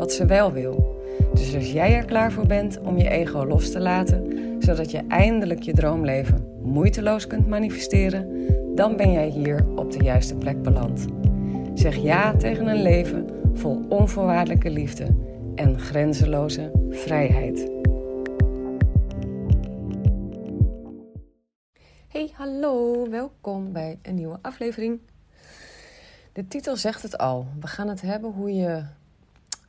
wat ze wel wil. Dus als jij er klaar voor bent om je ego los te laten, zodat je eindelijk je droomleven moeiteloos kunt manifesteren, dan ben jij hier op de juiste plek beland. Zeg ja tegen een leven vol onvoorwaardelijke liefde en grenzeloze vrijheid. Hey, hallo, welkom bij een nieuwe aflevering. De titel zegt het al. We gaan het hebben hoe je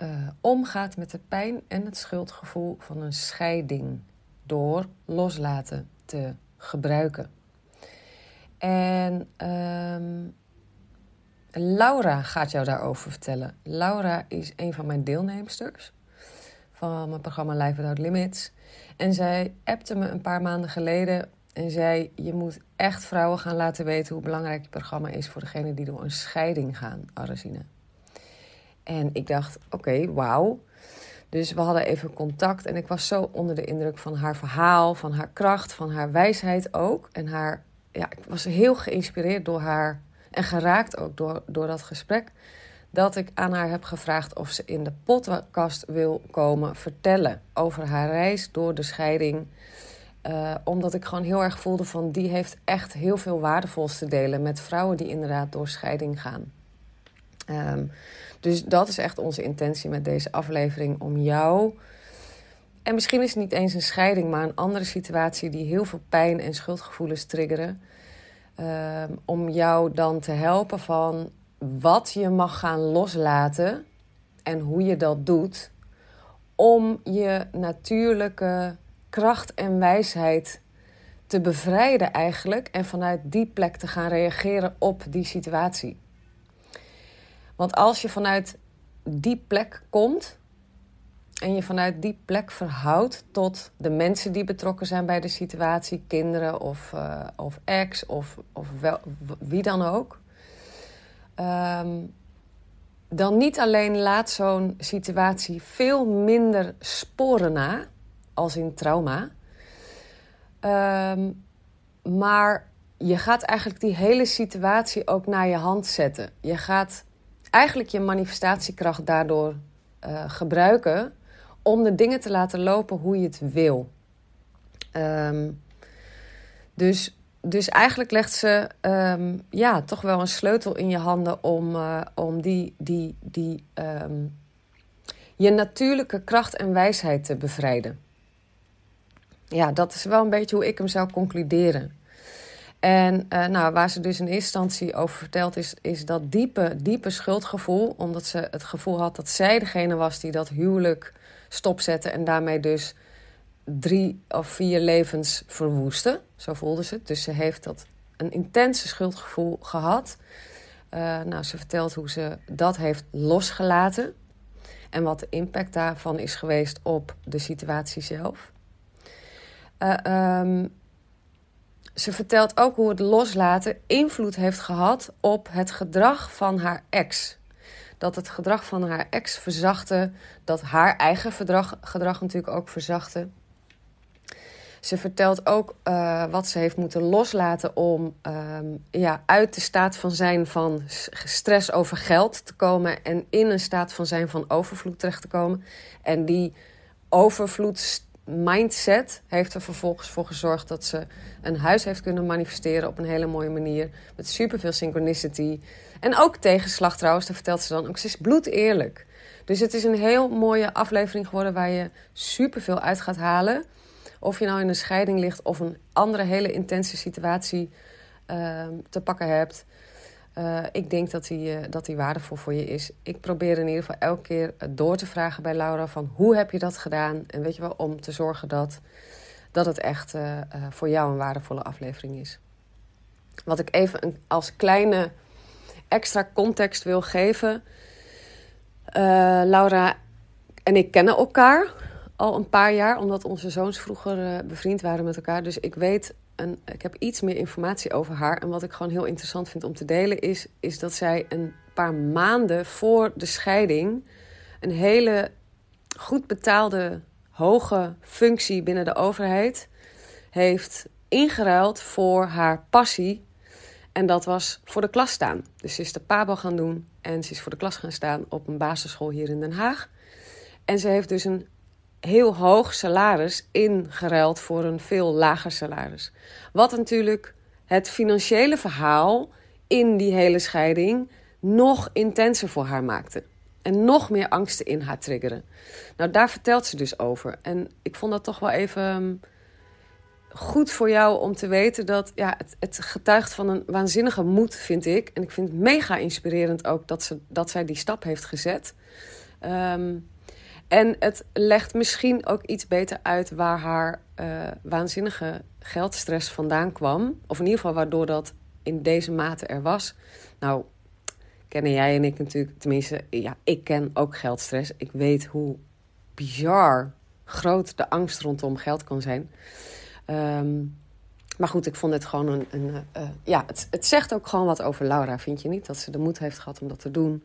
uh, omgaat met de pijn en het schuldgevoel van een scheiding door loslaten te gebruiken. En um, Laura gaat jou daarover vertellen. Laura is een van mijn deelnemsters van mijn programma Life Without Limits. En zij appte me een paar maanden geleden en zei: Je moet echt vrouwen gaan laten weten hoe belangrijk je programma is voor degene die door een scheiding gaan, Arazine. En ik dacht: Oké, wauw. Dus we hadden even contact en ik was zo onder de indruk van haar verhaal, van haar kracht, van haar wijsheid ook. En haar, ja, ik was heel geïnspireerd door haar en geraakt ook door, door dat gesprek. Dat ik aan haar heb gevraagd of ze in de podcast wil komen vertellen over haar reis door de scheiding. Uh, omdat ik gewoon heel erg voelde van die heeft echt heel veel waardevols te delen met vrouwen die inderdaad door scheiding gaan. Um, dus dat is echt onze intentie met deze aflevering om jou. En misschien is het niet eens een scheiding, maar een andere situatie die heel veel pijn en schuldgevoelens triggeren. Um, om jou dan te helpen van wat je mag gaan loslaten en hoe je dat doet. Om je natuurlijke kracht en wijsheid te bevrijden eigenlijk. En vanuit die plek te gaan reageren op die situatie. Want als je vanuit die plek komt en je vanuit die plek verhoudt tot de mensen die betrokken zijn bij de situatie, kinderen of, uh, of ex of, of wie dan ook, um, dan niet alleen laat zo'n situatie veel minder sporen na, als in trauma, um, maar je gaat eigenlijk die hele situatie ook naar je hand zetten. Je gaat eigenlijk je manifestatiekracht daardoor uh, gebruiken om de dingen te laten lopen hoe je het wil. Um, dus, dus eigenlijk legt ze um, ja, toch wel een sleutel in je handen om, uh, om die, die, die, um, je natuurlijke kracht en wijsheid te bevrijden. Ja, dat is wel een beetje hoe ik hem zou concluderen. En uh, nou, waar ze dus in eerste instantie over vertelt, is, is dat diepe, diepe schuldgevoel. Omdat ze het gevoel had dat zij degene was die dat huwelijk stopzette. En daarmee dus drie of vier levens verwoestte. Zo voelde ze het. Dus ze heeft dat een intense schuldgevoel gehad. Uh, nou, ze vertelt hoe ze dat heeft losgelaten. En wat de impact daarvan is geweest op de situatie zelf. Uh, ze vertelt ook hoe het loslaten invloed heeft gehad op het gedrag van haar ex. Dat het gedrag van haar ex verzachtte, dat haar eigen gedrag, natuurlijk ook verzachtte. Ze vertelt ook uh, wat ze heeft moeten loslaten om uh, ja, uit de staat van zijn van stress over geld te komen en in een staat van zijn van overvloed terecht te komen. En die overvloed mindset heeft er vervolgens voor gezorgd dat ze een huis heeft kunnen manifesteren op een hele mooie manier. Met superveel synchronicity. En ook tegenslag trouwens, dat vertelt ze dan ook. Ze is bloed eerlijk. Dus het is een heel mooie aflevering geworden waar je superveel uit gaat halen. Of je nou in een scheiding ligt of een andere hele intense situatie uh, te pakken hebt. Uh, ik denk dat die, uh, dat die waardevol voor je is. Ik probeer in ieder geval elke keer door te vragen bij Laura van hoe heb je dat gedaan? En weet je wel, om te zorgen dat, dat het echt voor jou een waardevolle aflevering is. Wat ik even als kleine extra context wil geven. Laura en ik kennen elkaar al een paar jaar, omdat onze zoons vroeger eh, bevriend waren met elkaar. Dus ik weet, ik heb iets meer informatie over haar. En wat ik gewoon heel interessant vind om te delen, is, is dat zij een paar maanden voor de scheiding een hele goed betaalde, hoge functie binnen de overheid heeft ingeruild voor haar passie. En dat was voor de klas staan. Dus ze is de PABO gaan doen en ze is voor de klas gaan staan op een basisschool hier in Den Haag. En ze heeft dus een heel hoog salaris ingeruild voor een veel lager salaris. Wat natuurlijk het financiële verhaal in die hele scheiding nog intenser voor haar maakte. En nog meer angsten in haar triggeren. Nou, daar vertelt ze dus over. En ik vond dat toch wel even ehm, goed voor jou om te weten dat ja, het, het getuigt van een waanzinnige moed, vind ik. En ik vind het mega inspirerend ook dat, ze, dat zij die stap heeft gezet. Um, en het legt misschien ook iets beter uit waar haar uh, waanzinnige geldstress vandaan kwam. Of in ieder geval waardoor dat in deze mate er was. Nou, kennen jij en ik natuurlijk, tenminste, ja, ik ken ook geldstress. Ik weet hoe bizar groot de angst rondom geld kan zijn. Um, maar goed, ik vond het gewoon een. een uh, ja, het, het zegt ook gewoon wat over Laura, vind je niet? Dat ze de moed heeft gehad om dat te doen.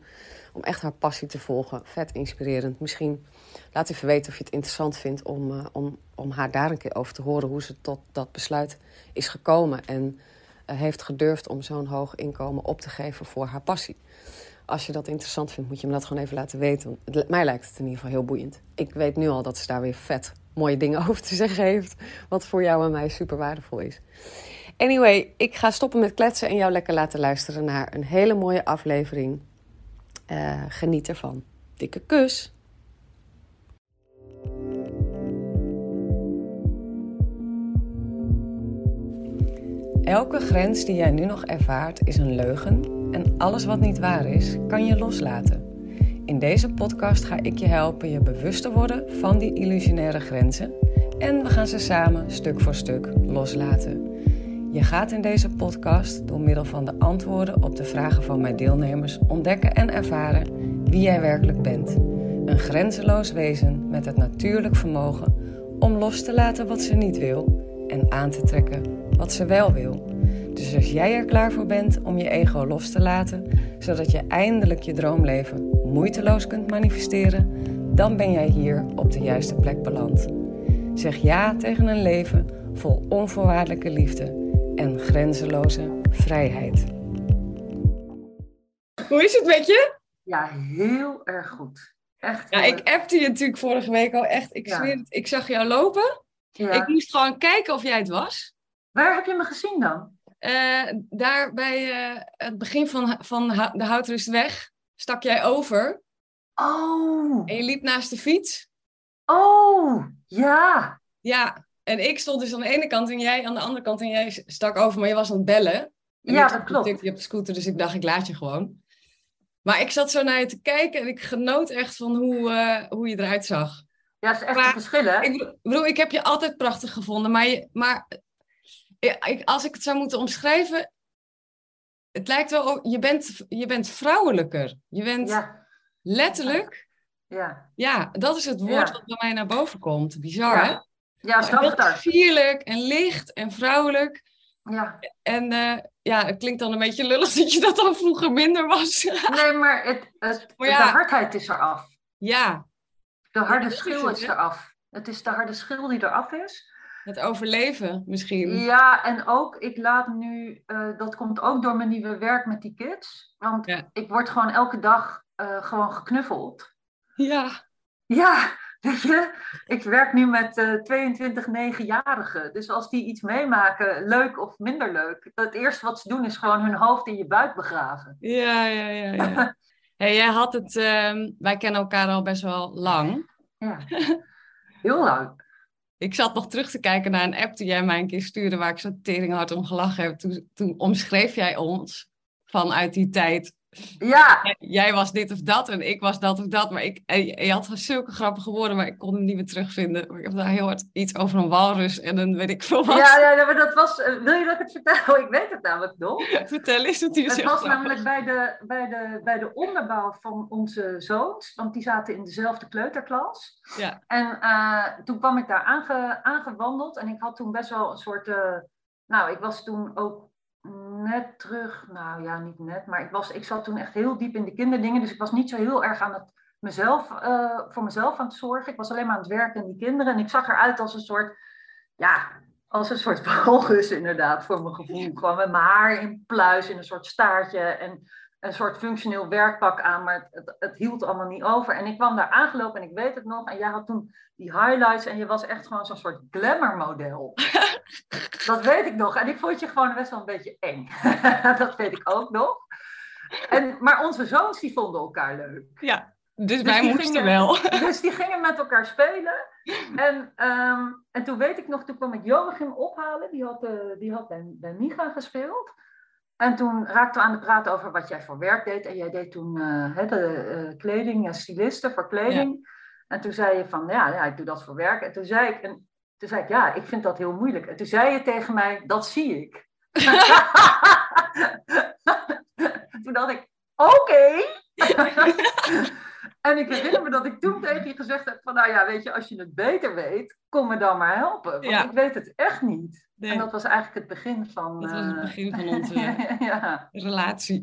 Om echt haar passie te volgen. Vet inspirerend. Misschien laat even weten of je het interessant vindt om, uh, om, om haar daar een keer over te horen. Hoe ze tot dat besluit is gekomen. En uh, heeft gedurfd om zo'n hoog inkomen op te geven voor haar passie. Als je dat interessant vindt, moet je me dat gewoon even laten weten. Mij lijkt het in ieder geval heel boeiend. Ik weet nu al dat ze daar weer vet mooie dingen over te zeggen heeft. Wat voor jou en mij super waardevol is. Anyway, ik ga stoppen met kletsen en jou lekker laten luisteren naar een hele mooie aflevering. Uh, geniet ervan. Dikke kus. Elke grens die jij nu nog ervaart is een leugen en alles wat niet waar is, kan je loslaten. In deze podcast ga ik je helpen je bewust te worden van die illusionaire grenzen en we gaan ze samen stuk voor stuk loslaten. Je gaat in deze podcast door middel van de antwoorden op de vragen van mijn deelnemers ontdekken en ervaren wie jij werkelijk bent. Een grenzeloos wezen met het natuurlijk vermogen om los te laten wat ze niet wil en aan te trekken wat ze wel wil. Dus als jij er klaar voor bent om je ego los te laten, zodat je eindelijk je droomleven moeiteloos kunt manifesteren, dan ben jij hier op de juiste plek beland. Zeg ja tegen een leven vol onvoorwaardelijke liefde en grenzeloze vrijheid. Hoe is het met je? Ja, heel erg goed. Echt. Ja, ik appte je natuurlijk vorige week al echt. Ik zweer het, ik zag jou lopen. Ja. Ik moest gewoon kijken of jij het was. Waar heb je me gezien dan? Uh, daar bij uh, het begin van, van de Houtrustweg stak jij over. Oh. En je liep naast de fiets. Oh, ja. Ja, en ik stond dus aan de ene kant en jij aan de andere kant en jij stak over, maar je was aan het bellen. En ja, dat klopt. Je op de scooter, dus ik dacht, ik laat je gewoon. Maar ik zat zo naar je te kijken en ik genoot echt van hoe, uh, hoe je eruit zag. Ja, dat is echt maar, een verschil, hè? Ik bedoel, ik heb je altijd prachtig gevonden, maar, je, maar ik, als ik het zou moeten omschrijven, het lijkt wel, je bent, je bent vrouwelijker. Je bent ja. letterlijk, ja. ja, dat is het woord Ja. wat bij mij naar boven komt. Bizar, hè? Ja, ja Heel zachter. sierlijk en licht en vrouwelijk. Ja. En eh, ja, het klinkt dan een beetje lullig dat je dat dan vroeger minder was. Nee, maar, het, het, Maar ja. de hardheid is eraf. ja, De harde schil is hè? eraf. Het is de harde schil die eraf is. Het overleven misschien. Ja, en ook, ik laat nu, eh, dat komt ook door mijn nieuwe werk met die kids. Want Ja. ik word gewoon elke dag eh, gewoon geknuffeld. Ja, Ja, weet je, ik werk nu met eh 22 9-jarigen. Dus als die iets meemaken, leuk of minder leuk, het eerste wat ze doen is gewoon hun hoofd in je buik begraven. ja, ja, ja. ja. hey, jij had het, ehm, wij kennen elkaar al best wel lang. Ja, heel lang. Ik zat nog terug te kijken naar een app die jij mij een keer stuurde, waar ik zo teringhard om gelachen heb. Toen, toen omschreef jij ons vanuit die tijd Ja. Jij was dit of dat en ik was dat of dat. Maar ik, je had zulke grappige woorden, maar ik kon hem niet meer terugvinden. Ik heb daar heel hard iets over een walrus en dan weet ik veel wat. Ja, ja maar dat was... Eh, wil je dat ik het vertel? Ik weet het namelijk nog. Vertel eens, het Het was namelijk bij de, bij, de, bij de onderbouw van onze zoons. Want die zaten in dezelfde kleuterklas. Ja. En uh, toen kwam ik daar aange, aangewandeld. En ik had toen best wel een soort... Uh, nou, ik was toen ook net terug. Nou ja, niet net, maar ik, was, ik zat toen echt heel diep in de kinderdingen. Dus ik was niet zo heel erg aan het mezelf, uh, voor mezelf aan het zorgen. Ik was alleen maar aan het werken en die kinderen. En ik zag eruit als een soort, ja, als een soort walrus inderdaad, voor mijn gevoel. kwam met mijn haar in pluis, in een soort staartje en een soort functioneel werkpak aan. Maar het, het, hield allemaal niet over. En ik kwam daar aangelopen en ik weet het nog. En jij had toen die highlights en je was echt gewoon zo'n soort glamour model. dat weet ik nog. En ik vond je gewoon best wel een beetje eng. dat weet ik ook nog. En, maar onze zoons die vonden elkaar leuk. Ja, dus, dus wij moesten gingen, wel. Dus die gingen met elkaar spelen. En, um, en toen weet ik nog, toen kwam ik Joachim ophalen. Die had, uh, die had bij, bij Micha gespeeld. En toen raakten we aan de praten over wat jij voor werk deed. En jij deed toen uh, de uh, kleding, stylisten voor kleding. Ja. En toen zei je van, ja, ja, ik doe dat voor werk. En toen zei ik, en toen zei ik, ja, ik vind dat heel moeilijk. En toen zei je tegen mij, dat zie ik. toen dacht ik, oké. Okay. En ik herinner me dat ik toen tegen je gezegd heb van, nou ja, weet je, als je het beter weet, kom me dan maar helpen. Want ja. ik weet het echt niet. Nee. En dat was eigenlijk het begin van... Dat was het begin van onze ja. relatie.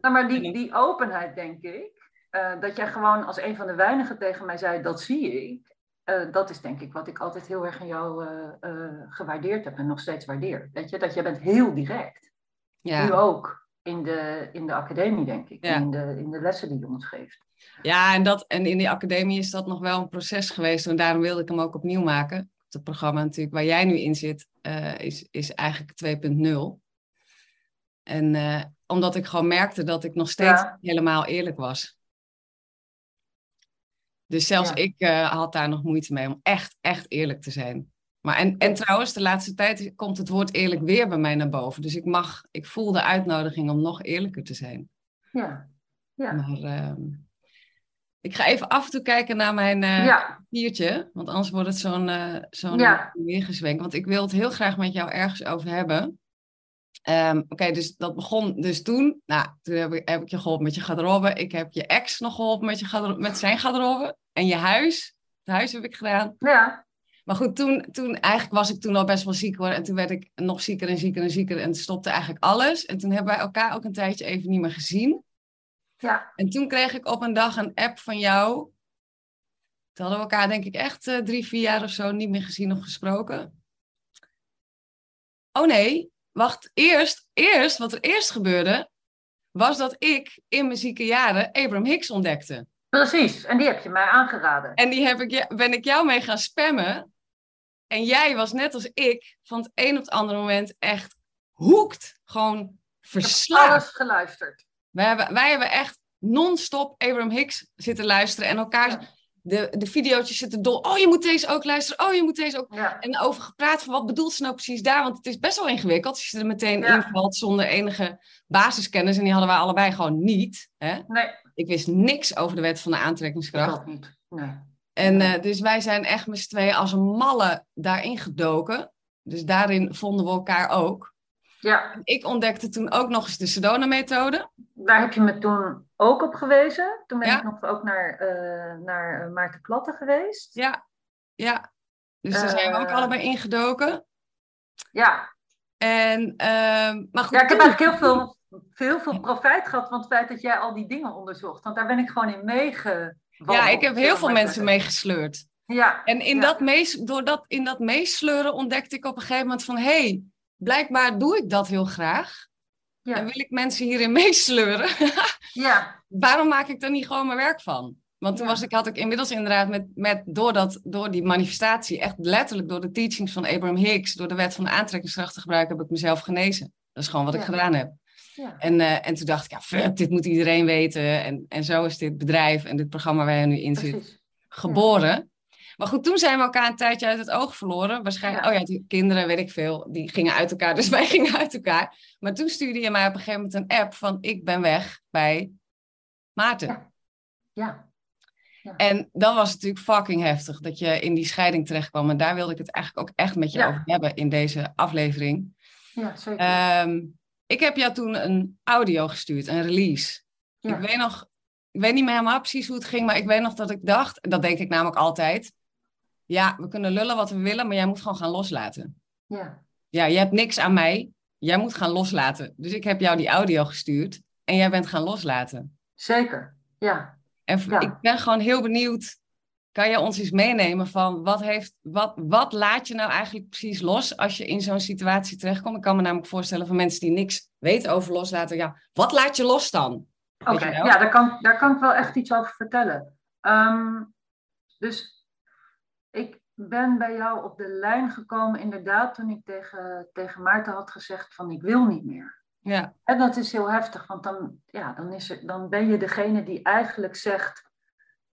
nou, maar die, die openheid, denk ik, uh, dat jij gewoon als een van de weinigen tegen mij zei, dat zie ik. Uh, dat is denk ik wat ik altijd heel erg aan jou uh, gewaardeerd heb en nog steeds waardeer. Weet je, dat jij bent heel direct. Ja. Nu ook in de, in de academie, denk ik. Ja. In, de, in de lessen die je ons geeft. Ja, en, dat, en in die academie is dat nog wel een proces geweest. En daarom wilde ik hem ook opnieuw maken. Het programma natuurlijk waar jij nu in zit, is, is eigenlijk 2.0. En omdat ik gewoon merkte dat ik nog steeds ja. helemaal eerlijk was. Dus zelfs ja. ik uh, had daar nog moeite mee om echt, echt eerlijk te zijn. Maar en, en trouwens, de laatste tijd komt het woord eerlijk weer bij mij naar boven. Dus ik mag, ik voel de uitnodiging om nog eerlijker te zijn. Ja. ja. Maar uh, ik ga even af en toe kijken naar mijn uh, ja. papiertje. Want anders wordt het zo'n uh, zo'n ja. weergezwenk. Want ik wil het heel graag met jou ergens over hebben. Um, Oké, okay, dus dat begon dus toen. Nou, toen heb ik, heb ik je geholpen met je garderobe. Ik heb je ex nog geholpen met, je met zijn garderobe. En je huis. Het huis heb ik gedaan. Ja. Maar goed, toen, toen eigenlijk was ik toen al best wel ziek hoor. En toen werd ik nog zieker en zieker en zieker. En stopte eigenlijk alles. En toen hebben wij elkaar ook een tijdje even niet meer gezien. Ja. En toen kreeg ik op een dag een app van jou. Toen hadden we elkaar denk ik echt uh, drie, vier jaar of zo niet meer gezien of gesproken. Oh nee, wacht, eerst, eerst, wat er eerst gebeurde, was dat ik in mijn zieke jaren Abraham Hicks ontdekte. Precies, en die heb je mij aangeraden. En die heb ik, ben ik jou mee gaan spammen. En jij was net als ik van het een op het andere moment echt hoekt. Gewoon verslaafd. alles geluisterd. Wij hebben, wij hebben echt non-stop Abraham Hicks zitten luisteren en elkaar... Ja de, de video's zitten dol. Oh, je moet deze ook luisteren. Oh, je moet deze ook. Ja. En over gepraat van wat bedoelt ze nou precies daar? Want het is best wel ingewikkeld als je er meteen Ja. invalt zonder enige basiskennis. En die hadden wij allebei gewoon niet. Hè? Nee, Ik wist niks over de wet van de aantrekkingskracht. dat niet. Nee. En eh, dus wij zijn echt met z'n tweeën als een malle daarin gedoken. Dus daarin vonden we elkaar ook. Ja, Ik ontdekte toen ook nog eens de Sedona-methode. daar heb je me toen ook op gewezen. Toen ben Ja. ik nog ook naar, eh, naar eh, Maarten Platte geweest. Ja, ja. Dus daar zijn we ook allebei ingedoken. Ja, En, ehm, maar goed, ja ik heb eigenlijk heel veel, heel veel profijt gehad van het feit dat jij al die dingen onderzocht. Want daar ben ik gewoon in meegewandeld. Ja, ik heb heel veel mensen meegesleurd. Ja, En in Ja. dat mees, door dat, in dat meesleuren ontdekte ik op een gegeven moment van... hé, hey, blijkbaar doe ik dat heel graag. En ja, wil ik mensen hierin meesleuren. ja, Waarom maak ik er niet gewoon mijn werk van? Want toen was ik, had ik inmiddels inderdaad met, met door, dat, door die manifestatie... echt letterlijk door de teachings van Abraham Hicks... door de wet van de aantrekkingskracht te gebruiken... heb ik mezelf genezen. Dat is gewoon wat ik gedaan heb. Ja. En, eh, en toen dacht ik, ja, fuck, dit moet iedereen weten. En, en zo is dit bedrijf en dit programma waar je nu in zit precies. geboren. Maar goed, toen zijn we elkaar een tijdje uit het oog verloren. Waarschijnlijk, oh ja, die kinderen, weet ik veel, die gingen uit elkaar. Dus wij gingen uit elkaar. Maar toen stuurde je mij op een gegeven moment een app van ik ben weg bij Maarten. Ja. ja. En dan was natuurlijk fucking heftig dat je in die scheiding terechtkwam. En daar wilde ik het eigenlijk ook echt met je over hebben in deze aflevering. Ja, zeker. Um, ik heb jou toen een audio gestuurd, een release. Ik weet nog, ik weet niet meer helemaal precies hoe het ging, maar ik weet nog dat ik dacht, en dat denk ik namelijk altijd, ja, we kunnen lullen wat we willen, maar jij moet gewoon gaan loslaten. Ja. Ja, je hebt niks aan mij, jij moet gaan loslaten. Dus ik heb jou die audio gestuurd en jij bent gaan loslaten. Zeker, ja. En ik ben gewoon heel benieuwd, kan je ons eens meenemen van wat, heeft, wat, wat laat je nou eigenlijk precies los als je in zo'n situatie terechtkomt? Ik kan me namelijk voorstellen van mensen die niks weten over loslaten, ja, wat laat je los dan? Oké, ja, daar kan, daar kan ik wel echt iets over vertellen. Ehm, dus ik ben bij jou op de lijn gekomen, inderdaad, toen ik tegen, tegen Maarten had gezegd van ik wil niet meer. Ja. En dat is heel heftig, want dan, ja, dan, is er, dan ben je degene die eigenlijk zegt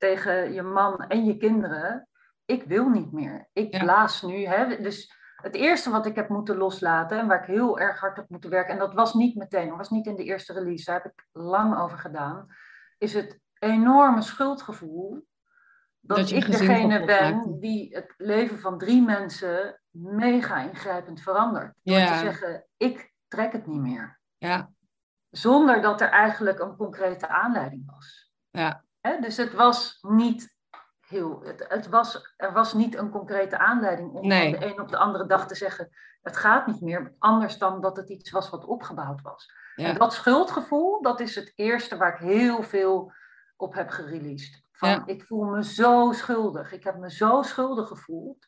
tegen je man en je kinderen, ik wil niet meer. Ik blaas nu. Hè? Dus het eerste wat ik heb moeten loslaten en waar ik heel erg hard heb moeten werken, en dat was niet meteen, dat was niet in de eerste release, daar heb ik lang over gedaan, is het enorme schuldgevoel dat, ik degene ben die het leven van drie mensen mega ingrijpend verandert. Door te zeggen, ik trek het niet meer. Ja. Zonder dat er eigenlijk een concrete aanleiding was. Ja. Dus het was niet heel. Het, het, was, er was niet een concrete aanleiding om de een op de andere dag te zeggen: het gaat niet meer. Anders dan dat het iets was wat opgebouwd was. En dat schuldgevoel, dat is het eerste waar ik heel veel op heb gereleased. Van, Ik voel me zo schuldig. Ik heb me zo schuldig gevoeld.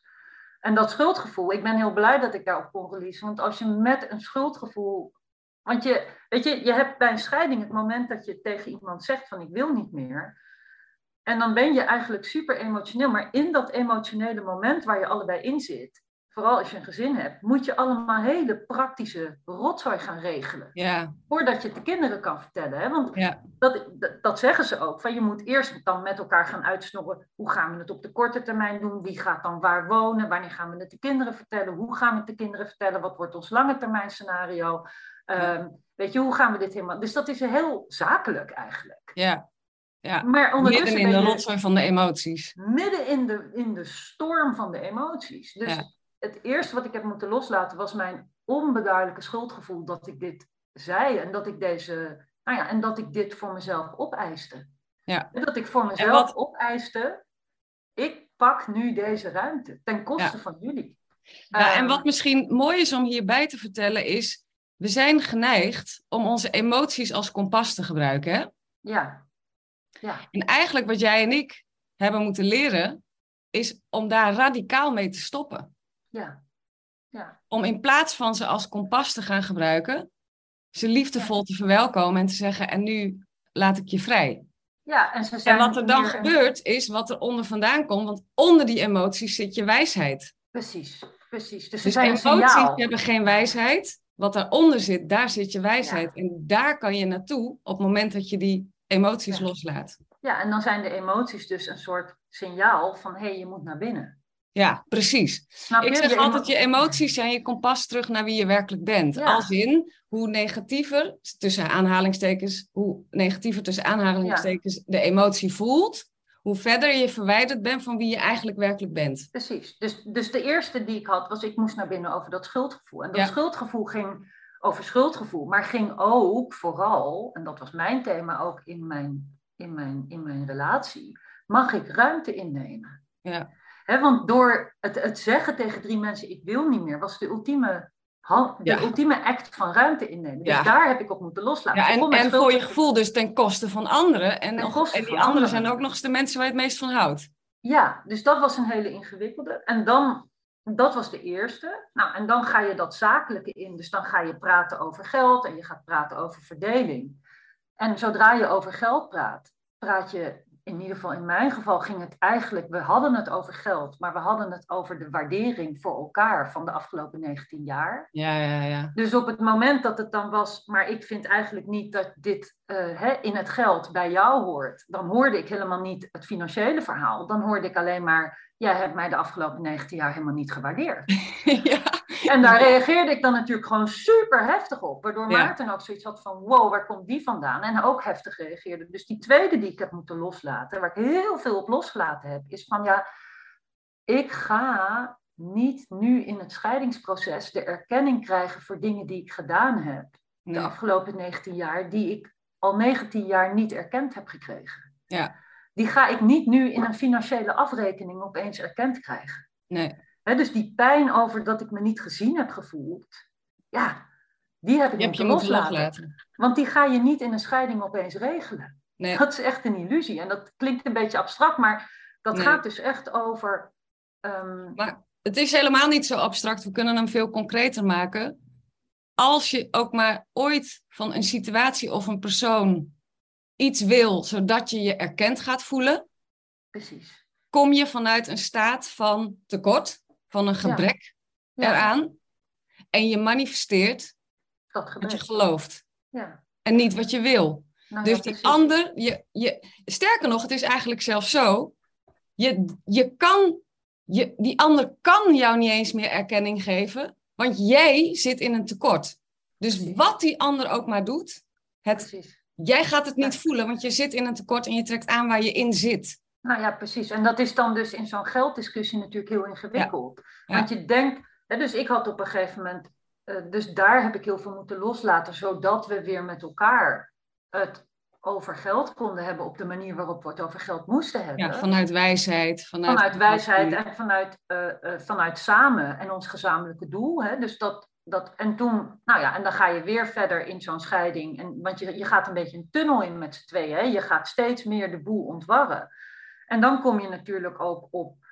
En dat schuldgevoel, ik ben heel blij dat ik daarop kon releasen. Want als je met een schuldgevoel. Want je, weet je, je hebt bij een scheiding het moment dat je tegen iemand zegt van ik wil niet meer. En dan ben je eigenlijk super emotioneel. Maar in dat emotionele moment waar je allebei in zit, vooral als je een gezin hebt, moet je allemaal hele praktische rotzooi gaan regelen. Ja. Voordat je het de kinderen kan vertellen. Hè? Want dat, dat, zeggen ze ook. Van je moet eerst dan met elkaar gaan uitsnorren. Hoe gaan we het op de korte termijn doen? Wie gaat dan waar wonen? Wanneer gaan we het de kinderen vertellen? Hoe gaan we het de kinderen vertellen? Wat wordt ons lange termijn scenario? Ehm, weet je, hoe gaan we dit helemaal... Dus dat is heel zakelijk eigenlijk. Ja. Ja, maar midden in de rotzooi van de emoties. Midden in de, in de storm van de emoties. Dus het eerste wat ik heb moeten loslaten was mijn onbeduidelijke schuldgevoel dat ik dit zei en dat ik deze, nou ja, en dat ik dit voor mezelf opeiste. Ja. En dat ik voor mezelf wat... opeiste, ik pak nu deze ruimte ten koste van jullie. Ja, en ehm, wat misschien mooi is om hierbij te vertellen is, we zijn geneigd om onze emoties als kompas te gebruiken. Hè? Ja. Ja. En eigenlijk wat jij en ik hebben moeten leren, is om daar radicaal mee te stoppen. Ja. Ja. Om in plaats van ze als kompas te gaan gebruiken, ze liefdevol te verwelkomen en te zeggen: En nu laat ik je vrij. Ja, en, ze zijn en wat er dan gebeurt, is wat er onder vandaan komt, want onder die emoties zit je wijsheid. Precies, precies. Dus, dus zijn emoties hebben geen wijsheid. Wat daaronder zit, daar zit je wijsheid. En daar kan je naartoe op het moment dat je die emoties loslaat. Ja, en dan zijn de emoties dus een soort signaal van hé, hey, je moet naar binnen. Ja, precies. ik zeg altijd, je emoties zijn je kompas terug naar wie je werkelijk bent. Als in, hoe negatiever, tussen aanhalingstekens, hoe negatiever tussen aanhalingstekens de emotie voelt, hoe verder je verwijderd bent van wie je eigenlijk werkelijk bent. Precies. Dus, dus de eerste die ik had, was ik moest naar binnen over dat schuldgevoel. En dat schuldgevoel ging over schuldgevoel, maar ging ook vooral, en dat was mijn thema ook in mijn, in mijn, in mijn relatie, mag ik ruimte innemen? Ja. want door het, het zeggen tegen drie mensen, ik wil niet meer, was de ultieme de ultieme act van ruimte innemen. Dus daar heb ik op moeten loslaten. Ja, en, en voor je gevoel dus ten koste van anderen. En, nog, en die anderen zijn ook nog eens de mensen waar je het meest van houdt. Ja, dus dat was een hele ingewikkelde. En dan dat was de eerste. Nou, en dan ga je dat zakelijke in. Dus dan ga je praten over geld en je gaat praten over verdeling. En zodra je over geld praat, praat je in ieder geval in mijn geval ging het eigenlijk, we hadden het over geld, maar we hadden het over de waardering voor elkaar van de afgelopen 19 jaar. Ja, ja, ja. Dus op het moment dat het dan was, maar ik vind eigenlijk niet dat dit uh, hè, in het geld bij jou hoort, dan hoorde ik helemaal niet het financiële verhaal. Dan hoorde ik alleen maar, jij hebt mij de afgelopen 19 jaar helemaal niet gewaardeerd. ja. En daar reageerde ik dan natuurlijk gewoon super heftig op. Waardoor Maarten ook zoiets had van, wow, waar komt die vandaan? En ook heftig reageerde. Dus die tweede die ik heb moeten loslaten, waar ik heel veel op losgelaten heb, is van, ja, ik ga niet nu in het scheidingsproces de erkenning krijgen voor dingen die ik gedaan heb. De afgelopen 19 jaar, die ik al 19 jaar niet erkend heb gekregen. Ja. Die ga ik niet nu in een financiële afrekening opeens erkend krijgen. Nee dus die pijn over dat ik me niet gezien heb gevoeld, ja, die heb ik die moeten loslaten. Want die ga je niet in een scheiding opeens regelen. Nee. Dat is echt een illusie. En dat klinkt een beetje abstract, maar dat gaat dus echt over. Um... Maar het is helemaal niet zo abstract. We kunnen hem veel concreter maken. Als je ook maar ooit van een situatie of een persoon iets wil, zodat je je erkend gaat voelen. Precies. Kom je vanuit een staat van tekort van een gebrek eraan. En je manifesteert wat je gelooft. Ja. En niet wat je wil. Nou dus die ander, je, je, sterker nog, het is eigenlijk zelfs zo. Je, je kan, je, die ander kan jou niet eens meer erkenning geven, want jij zit in een tekort. Dus wat die ander ook maar doet, het, jij gaat het niet voelen, want je zit in een tekort en je trekt aan waar je in zit. Nou ja, precies. En dat is dan dus in zo'n gelddiscussie natuurlijk heel ingewikkeld. Want je denkt, hè, dus ik had op een gegeven moment, uh, dus daar heb ik heel veel moeten loslaten, zodat we weer met elkaar het over geld konden hebben op de manier waarop we het over geld moesten hebben. Ja, vanuit wijsheid. Vanuit, vanuit wijsheid en vanuit, uh, uh, vanuit samen en ons gezamenlijke doel. Hè? Dus dat, dat, en toen, nou ja, en dan ga je weer verder in zo'n scheiding. En, want je, je gaat een beetje een tunnel in met z'n tweeën. Je gaat steeds meer de boel ontwarren. En dan kom je natuurlijk ook op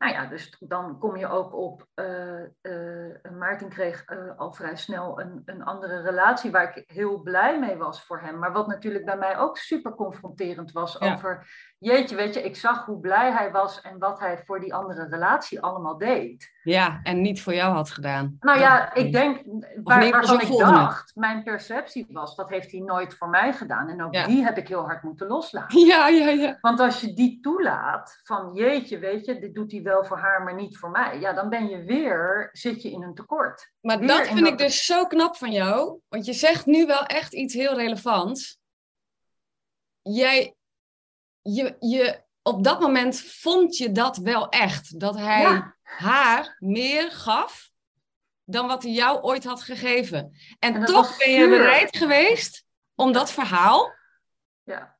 nou ja, dus dan kom je ook op. Uh, uh, Maarten kreeg uh, al vrij snel een, een andere relatie waar ik heel blij mee was voor hem. Maar wat natuurlijk bij mij ook super confronterend was over. Jeetje, weet je, ik zag hoe blij hij was en wat hij voor die andere relatie allemaal deed. Ja, en niet voor jou had gedaan. Nou ja, ik denk, waar, waarvan ik dacht, mijn perceptie was, dat heeft hij nooit voor mij gedaan. En ook die heb ik heel hard moeten loslaten. Ja, ja, ja. Want als je die toelaat, van jeetje, weet je, dit doet hij wel voor haar, maar niet voor mij. Ja, dan ben je weer, zit je in een tekort. Maar dat vind ik dus zo knap van jou, want je zegt nu wel echt iets heel relevants. Jij, je, je, op dat moment vond je dat wel echt, dat hij haar meer gaf dan wat hij jou ooit had gegeven. En, toch ben je bereid geweest om dat verhaal, ja.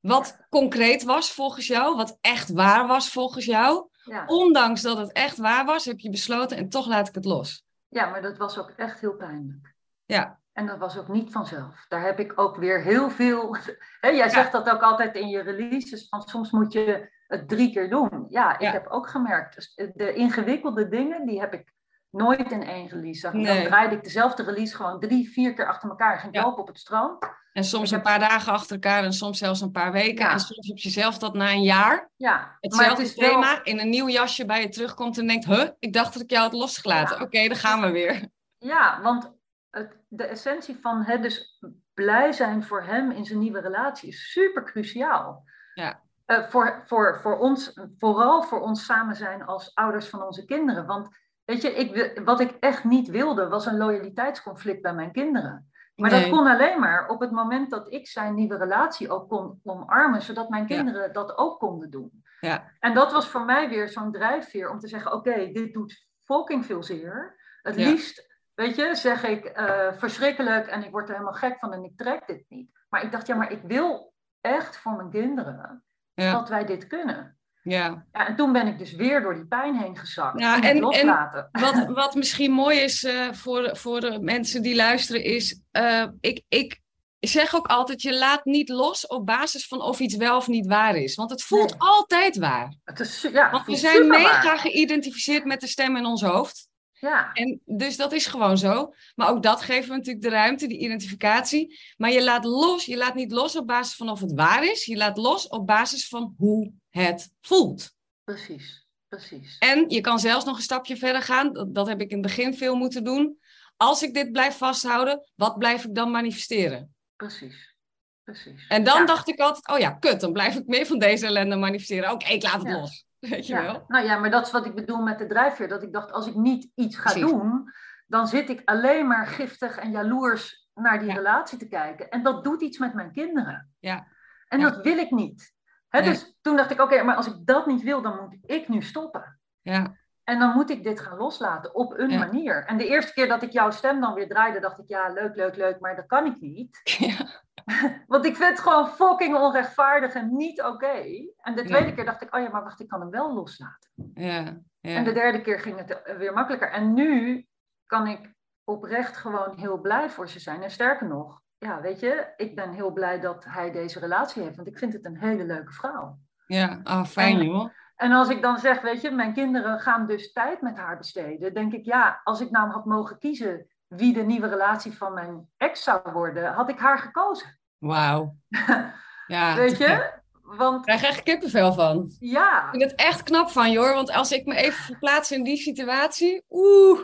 wat concreet was volgens jou, wat echt waar was volgens jou, ja. ondanks dat het echt waar was, heb je besloten en toch laat ik het los. Ja, maar dat was ook echt heel pijnlijk. Ja. En dat was ook niet vanzelf. Daar heb ik ook weer heel veel. Hè, jij zegt dat ook altijd in je releases: van soms moet je het drie keer doen. Ja, ik heb ook gemerkt. Dus de ingewikkelde dingen, die heb ik nooit in één release. Dan draaide ik dezelfde release gewoon drie, vier keer achter elkaar. Ging ja. lopen op het strand. En soms een paar dagen achter elkaar en soms zelfs een paar weken. En soms heb je zelf dat na een jaar. Ja. Hetzelfde het thema in een nieuw jasje bij je terugkomt en denkt... Huh, ik dacht dat ik jou had losgelaten. Oké, okay, dan gaan we weer. Ja, want het, de essentie van het dus blij zijn voor hem in zijn nieuwe relatie is super cruciaal. Ja. Uh, voor, voor, voor ons, vooral voor ons samen zijn als ouders van onze kinderen. Want weet je, ik, wat ik echt niet wilde, was een loyaliteitsconflict bij mijn kinderen. Maar dat kon alleen maar op het moment dat ik zijn nieuwe relatie ook kon omarmen, zodat mijn kinderen dat ook konden doen. Ja. En dat was voor mij weer zo'n drijfveer om te zeggen: oké, dit doet fucking veel zeer. Het liefst Weet je, zeg ik uh, verschrikkelijk en ik word er helemaal gek van en ik trek dit niet. Maar ik dacht, ja, maar ik wil echt voor mijn kinderen dat wij dit kunnen. Ja. ja. En toen ben ik dus weer door die pijn heen gezakt. Ja, en, en wat, wat misschien mooi is uh, voor, voor de mensen die luisteren, is: uh, ik, ik zeg ook altijd: je laat niet los op basis van of iets wel of niet waar is. Want het voelt altijd waar. Het is, ja, Want we zijn mega geïdentificeerd met de stem in ons hoofd. Ja. En dus dat is gewoon zo. Maar ook dat geven we natuurlijk de ruimte, die identificatie. Maar je laat los, je laat niet los op basis van of het waar is. Je laat los op basis van hoe het voelt. Precies, precies. En je kan zelfs nog een stapje verder gaan. Dat, dat heb ik in het begin veel moeten doen. Als ik dit blijf vasthouden, wat blijf ik dan manifesteren? Precies, precies. En dan Ja. dacht ik altijd, oh ja, kut, dan blijf ik meer van deze ellende manifesteren. Oké, ik laat het Ja. los. Weet je Ja. wel? Nou ja, maar dat is wat ik bedoel met de drijfveer. Dat ik dacht, als ik niet iets ga Precies. doen, dan zit ik alleen maar giftig en jaloers naar die relatie te kijken. En dat doet iets met mijn kinderen. Ja. En dat wil ik niet. Dus toen dacht ik, oké, maar als ik dat niet wil, dan moet ik nu stoppen. Ja, En dan moet ik dit gaan loslaten op een Ja. manier. En de eerste keer dat ik jouw stem dan weer draaide, dacht ik, ja, leuk, leuk, leuk, maar dat kan ik niet. ja, Want ik vind het gewoon fucking onrechtvaardig en niet oké. En de tweede keer dacht ik, oh ja, maar wacht, ik kan hem wel loslaten. ja. ja. En de derde keer ging het weer makkelijker. En nu kan ik oprecht gewoon heel blij voor ze zijn. En sterker nog, ja, weet je, ik ben heel blij dat hij deze relatie heeft. Want ik vind het een hele leuke vrouw. Ja, ah, fijn En- joh. En als ik dan zeg, weet je, mijn kinderen gaan dus tijd met haar besteden. Denk ik, ja, als ik nou had mogen kiezen wie de nieuwe relatie van mijn ex zou worden, had ik haar gekozen. Wauw. Ja, weet je? Want Ik krijg echt kippenvel van. ja, Ik vind het echt knap van je hoor. Want als ik me even verplaats in die situatie. Oeh.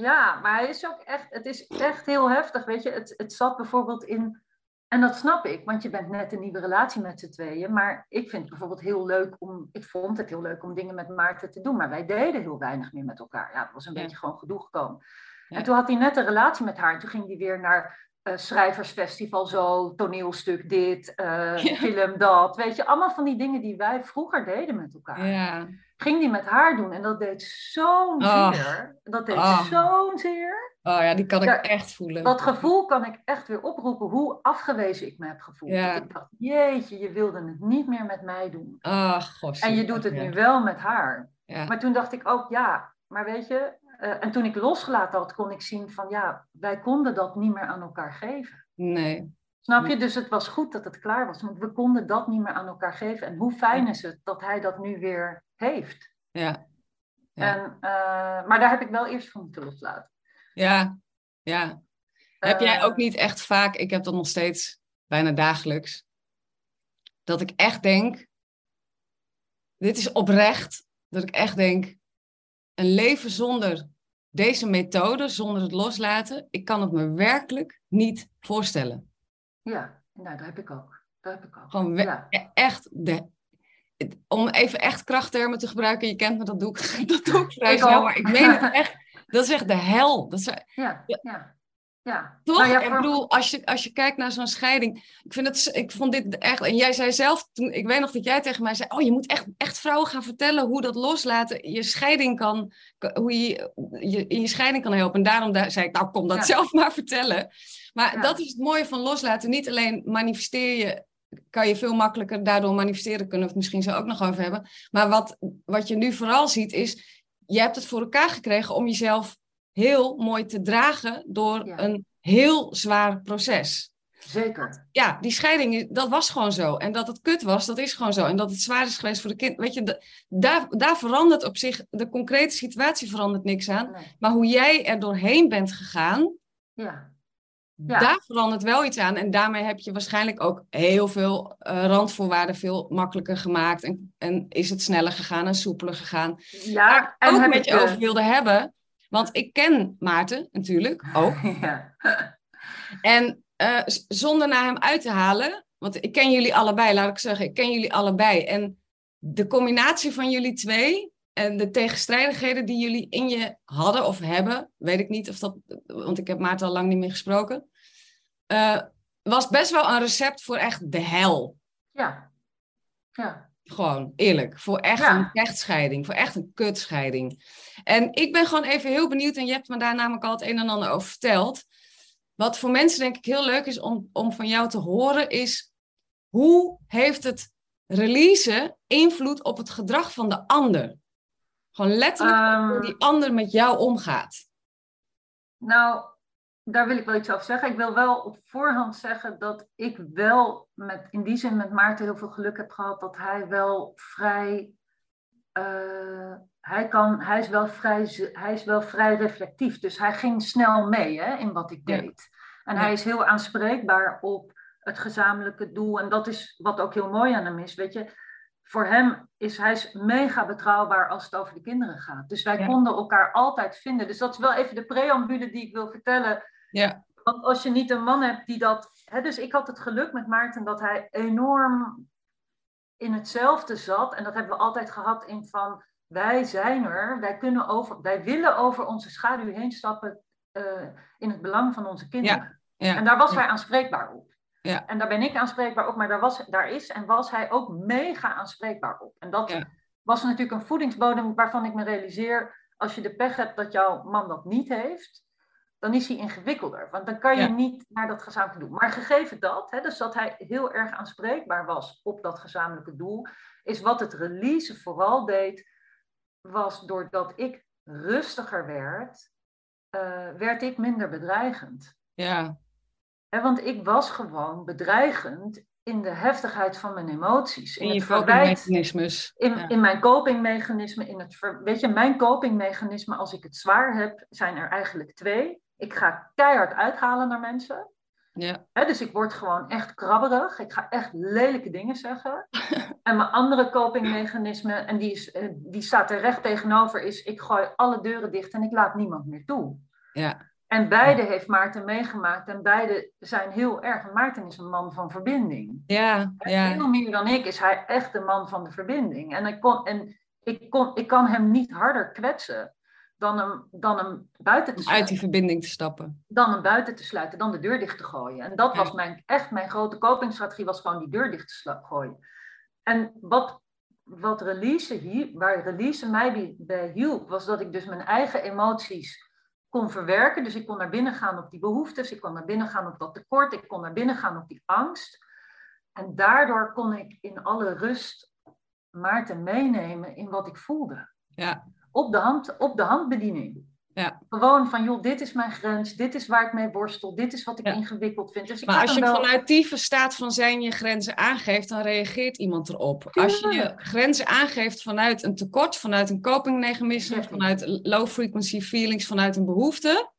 Ja, maar hij is ook echt, het is echt heel heftig, weet je. Het, het zat bijvoorbeeld in, en dat snap ik, want je bent net een nieuwe relatie met z'n tweeën. Maar ik vind het bijvoorbeeld heel leuk om, ik vond het heel leuk om dingen met Maarten te doen. Maar wij deden heel weinig meer met elkaar. Ja, het was een Ja. beetje gewoon gedoe gekomen. Ja. En toen had hij net een relatie met haar. En toen ging hij weer naar eh, schrijversfestival zo, toneelstuk dit, eh, Ja. film dat. Weet je, allemaal van die dingen die wij vroeger deden met elkaar Ja. Ging die met haar doen. En dat deed zo'n Oh. zeer. Dat deed Oh. zo'n zeer. Oh ja, die kan ik Ja, echt voelen. Dat gevoel kan ik echt weer oproepen. Hoe afgewezen ik me heb gevoeld. Ja. Ik dacht, jeetje, je wilde het niet meer met mij doen. Ach, gosh. En je doet het ja. nu wel met haar. Ja. Maar toen dacht ik ook, ja, maar weet je... eh, en toen ik losgelaten had, kon ik zien van, ja, wij konden dat niet meer aan elkaar geven. Nee. Snap je? Dus het was goed dat het klaar was. Want we konden dat niet meer aan elkaar geven. En hoe fijn is het dat hij dat nu weer heeft. Ja. Ja. En, eh, maar daar heb ik wel eerst voor moeten loslaten. Ja. Ja. Heb jij Eh, ook niet echt vaak, ik heb dat nog steeds bijna dagelijks, dat ik echt denk, dit is oprecht, dat ik echt denk, een leven zonder deze methode, zonder het loslaten, ik kan het me werkelijk niet voorstellen. Ja, nou, dat heb ik ook. Dat heb ik ook. Gewoon ja. Echt de. Om even echt krachttermen te gebruiken, je kent me, dat doe ik, dat doe ik vrij snel, maar ik meen het echt. Dat is echt de hel. Dat is, Ja, ja, ja. toch? Nou ja, Ik bedoel, als je, als je kijkt naar zo'n scheiding, ik, vind het, ik vond dit echt. En jij zei zelf, toen, ik weet nog dat jij tegen mij zei: Oh, je moet echt, echt vrouwen gaan vertellen hoe dat loslaten je scheiding kan, hoe je je in je scheiding kan helpen. En daarom daar, zei ik: Nou, kom dat Ja. zelf maar vertellen. Maar Ja. dat is het mooie van loslaten. Niet alleen manifesteer je kan je veel makkelijker daardoor manifesteren. Kunnen we het misschien zo ook nog over hebben. Maar wat, wat je nu vooral ziet is, je hebt het voor elkaar gekregen om jezelf heel mooi te dragen door Ja. een heel zwaar proces. Zeker. Ja, die scheiding, dat was gewoon zo. En dat het kut was, dat is gewoon zo. En dat het zwaar is geweest voor de kind. Weet je, da- daar, daar verandert op zich, de concrete situatie verandert niks aan. Nee. Maar hoe jij er doorheen bent gegaan, Ja. Ja. daar verandert wel iets aan. En daarmee heb je waarschijnlijk ook heel veel eh, randvoorwaarden veel makkelijker gemaakt. En, en is het sneller gegaan en soepeler gegaan. Ja, en ook met je over wilde hebben. Want ik ken Maarten natuurlijk ook. Ja. En eh, zonder naar hem uit te halen. Want ik ken jullie allebei, laat ik zeggen. Ik ken jullie allebei. En de combinatie van jullie twee. En de tegenstrijdigheden die jullie in je hadden of hebben. Weet ik niet of dat. Want ik heb Maarten al lang niet meer gesproken. eh, was best wel een recept voor echt de hel. Ja. Ja. Gewoon, eerlijk. Voor echt Ja. een vechtscheiding. Voor echt een kutscheiding. En ik ben gewoon even heel benieuwd. En je hebt me daar namelijk al het een en ander over verteld. Wat voor mensen denk ik heel leuk is om, om van jou te horen is... Hoe heeft het releasen invloed op het gedrag van de ander? Gewoon letterlijk Ehm, hoe die ander met jou omgaat. Nou, daar wil ik wel iets over zeggen. Ik wil wel op voorhand zeggen dat ik wel met, in die zin met Maarten heel veel geluk heb gehad dat hij wel vrij eh, hij, kan, hij, is wel vrij, hij is wel vrij reflectief. Dus hij ging snel mee hè, in wat ik Ja. deed. En Ja. hij is heel aanspreekbaar op het gezamenlijke doel. En dat is wat ook heel mooi aan hem is. Weet je, voor hem is hij mega betrouwbaar als het over de kinderen gaat. Dus wij Ja. konden elkaar altijd vinden. Dus dat is wel even de preambule die ik wil vertellen. Ja, Want als je niet een man hebt die dat. Hè, dus ik had het geluk met Maarten dat hij enorm in hetzelfde zat. En dat hebben we altijd gehad in van. Wij zijn er, wij, kunnen over, wij willen over onze schaduw heen stappen eh, in het belang van onze kinderen. ja. En daar was Ja. hij aanspreekbaar op. Ja. En daar ben ik aanspreekbaar op, maar daar, was, daar is en was hij ook mega aanspreekbaar op. En dat Ja. was natuurlijk een voedingsbodem waarvan ik me realiseer, als je de pech hebt dat jouw man dat niet heeft, dan is hij ingewikkelder. Want dan kan je Ja. niet naar dat gezamenlijke doel. Maar gegeven dat, hè, dus dat hij heel erg aanspreekbaar was op dat gezamenlijke doel, is wat het release vooral deed, was doordat ik rustiger werd, eh, werd ik minder bedreigend. ja, Want ik was gewoon bedreigend in de heftigheid van mijn emoties. In, in je copingmechanismes. in, Ja. in mijn copingmechanisme. In het ver- weet je, mijn copingmechanisme als ik het zwaar heb, zijn er eigenlijk twee. Ik ga keihard uithalen naar mensen. Ja, dus ik word gewoon echt krabberig. Ik ga echt lelijke dingen zeggen. en mijn andere copingmechanisme, en die, is, eh, die staat er recht tegenover, is ik gooi alle deuren dicht en ik laat niemand meer toe. ja, En beide heeft Maarten meegemaakt en beide zijn heel erg. En Maarten is een man van verbinding. ja, ja. Veel meer dan ik is hij echt de man van de verbinding. En, ik kon, en ik, kon, ik kan hem niet harder kwetsen dan hem, dan hem buiten te sluiten uit die verbinding te stappen. dan hem buiten te sluiten, dan de deur dicht te gooien. En dat Ja. was mijn, echt mijn grote copingstrategie, was gewoon die deur dicht te gooien. En wat, wat release hier, waar release mij bij hielp, was dat ik dus mijn eigen emoties kon verwerken. Dus ik kon naar binnen gaan op die behoeftes, ik kon naar binnen gaan op dat tekort, ik kon naar binnen gaan op die angst. En daardoor kon ik in alle rust Maarten meenemen in wat ik voelde. Ja, Op de, hand, op de handbediening. Ja. Gewoon van, joh, dit is mijn grens, dit is waar ik mee worstel, dit is wat ik Ja. ingewikkeld vind. Dus ik maar als je wel- vanuit die staat van zijn je grenzen aangeeft, dan reageert iemand erop. Als je je grenzen aangeeft vanuit een tekort, vanuit een copingmechanisme, vanuit low frequency feelings, vanuit een behoefte,